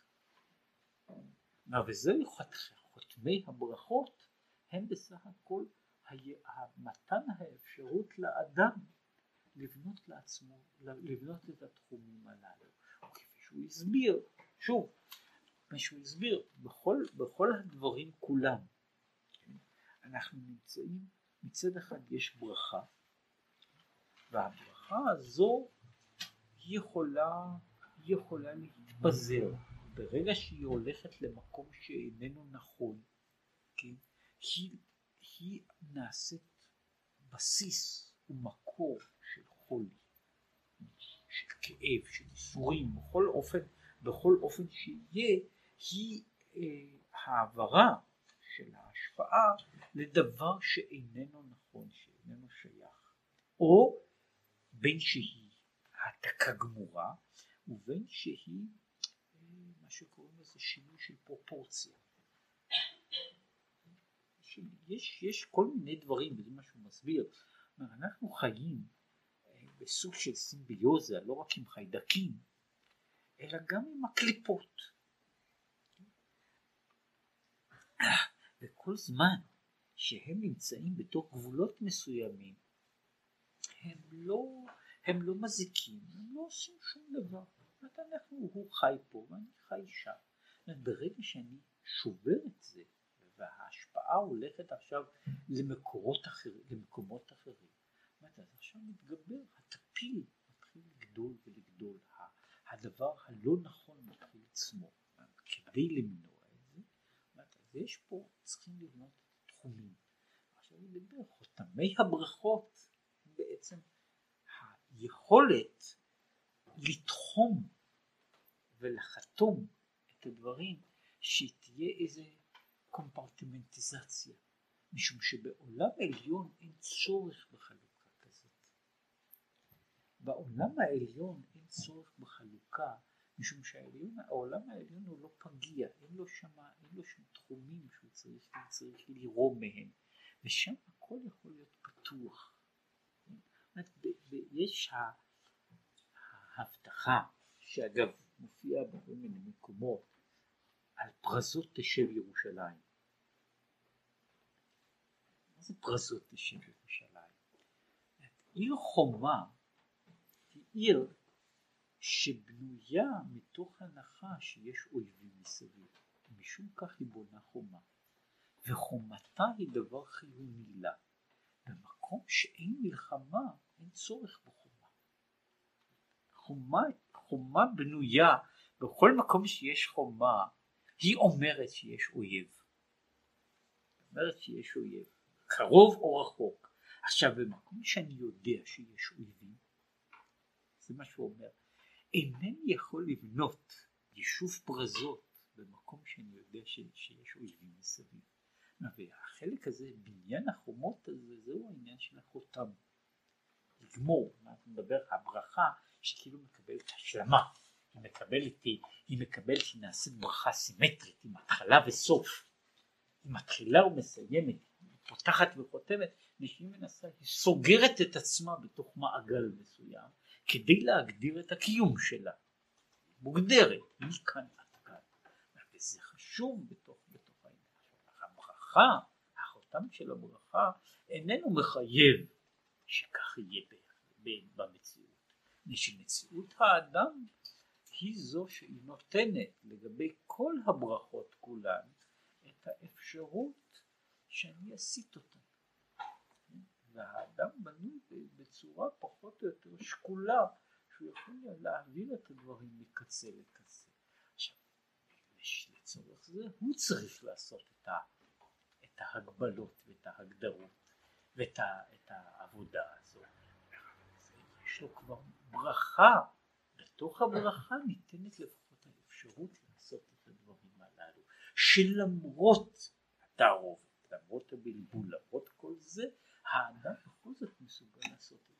וזה חותמי הברכות הם בסך הכל מתן האפשרות לאדם לבנות לעצמו, לבנות את התחומים הללו. כפי שהוא הסביר, שוב, כפי שהוא הסביר, בכל, בכל הדברים כולם, אנחנו נמצאים, מצד אחד יש ברכה, והברכה הזו יכולה, יכולה להתפזר. ברגע שהיא הולכת למקום שאיננו נכון, כן, היא, היא נעשית בסיס ומקור של חולי, של כאב, של ייסורים, בכל אופן, בכל אופן שיהיה, היא אה, העברה של ההשפעה לדבר שאיננו נכון, שאיננו שייך, או בין שהיא העתקה גמורה ובין שהיא אה, מה שקוראים לזה שינוי של פרופורציה. יש, יש כל מיני דברים, וזה מה שהוא מסביר. אנחנו חיים אה, בסוג של סימביוזה, לא רק עם חיידקים, אלא גם עם הקליפות. וכל זמן שהם נמצאים בתוך גבולות מסוימים, הם לא, הם לא מזיקים, הם לא עושים שום דבר. אנחנו, הוא חי פה ואני חי שם. ברגע שאני שובר את זה, וההשפעה הולכת עכשיו למקורות אחרים, למקומות אחרים. אז עכשיו מתגבר, הטפיל מתחיל לגדול ולגדול, הדבר הלא נכון מתחיל לצמוח. כדי למנוע את זה, אז יש פה, צריכים לבנות תחומים. עכשיו מדבר, חותמי הברכות הם בעצם היכולת לתחום ולחתום את הדברים שתהיה איזה קומפרטימנטיזציה, משום שבעולם העליון אין צורך בחלוקה כזאת. בעולם העליון אין צורך בחלוקה, משום שהעולם העליון הוא לא פגיע, אין לו שם, אין לו שם תחומים שהוא צריך, צריך לרום מהם, ושם הכל יכול להיות פתוח. יש ההבטחה, שאגב מופיעה בכל מיני מקומות, על פרזות תשב ירושלים. מה זה פרזות תשב ירושלים? עיר חומה היא עיר שבנויה מתוך הנחה שיש אויבים מסביב, משום כך היא בונה חומה, וחומתה היא דבר חיוני לה. במקום שאין מלחמה אין צורך בחומה. חומה, חומה בנויה, בכל מקום שיש חומה היא אומרת שיש אויב. אומרת שיש אויב, קרוב או רחוק. עכשיו במקום שאני יודע שיש אויבים, זה מה שהוא אומר, אינני יכול לבנות יישוב פרזות במקום שאני יודע שיש אויבים מסביב. והחלק הזה, בניין החומות הזה, זהו העניין של החותם. לגמור, אנחנו נדבר, הברכה שכאילו מקבלת השלמה, היא מקבלת, היא מקבלת, היא נעשית ברכה סימטרית, עם התחלה וסוף. היא מתחילה ומסיימת, היא פותחת וחותמת, ושהיא מנסה, היא סוגרת את עצמה בתוך מעגל מסוים, כדי להגדיר את הקיום שלה. מוגדרת, מכאן עד כאן. וזה חשוב בתוך, בתוך העניין. הברכה, החותם של הברכה, איננו מחייב שכך יהיה במציאות. שמציאות האדם היא זו שהיא נותנת לגבי כל הברכות כולן את האפשרות שאני אסיט אותן. והאדם בנוי בצורה פחות או יותר שקולה שהוא יכול להעביר את הדברים מקצה לקצה. עכשיו, לצורך זה הוא צריך לעשות את, ה, את ההגבלות ואת ההגדרות ואת ה, העבודה הזו. יש לו כבר ברכה, בתוך הברכה ניתנת לפחות האפשרות לעשות את הדברים הללו, שלמרות התערובת, למרות הבלבול, למרות כל זה, האדם בכל זאת מסוגל לעשות את זה.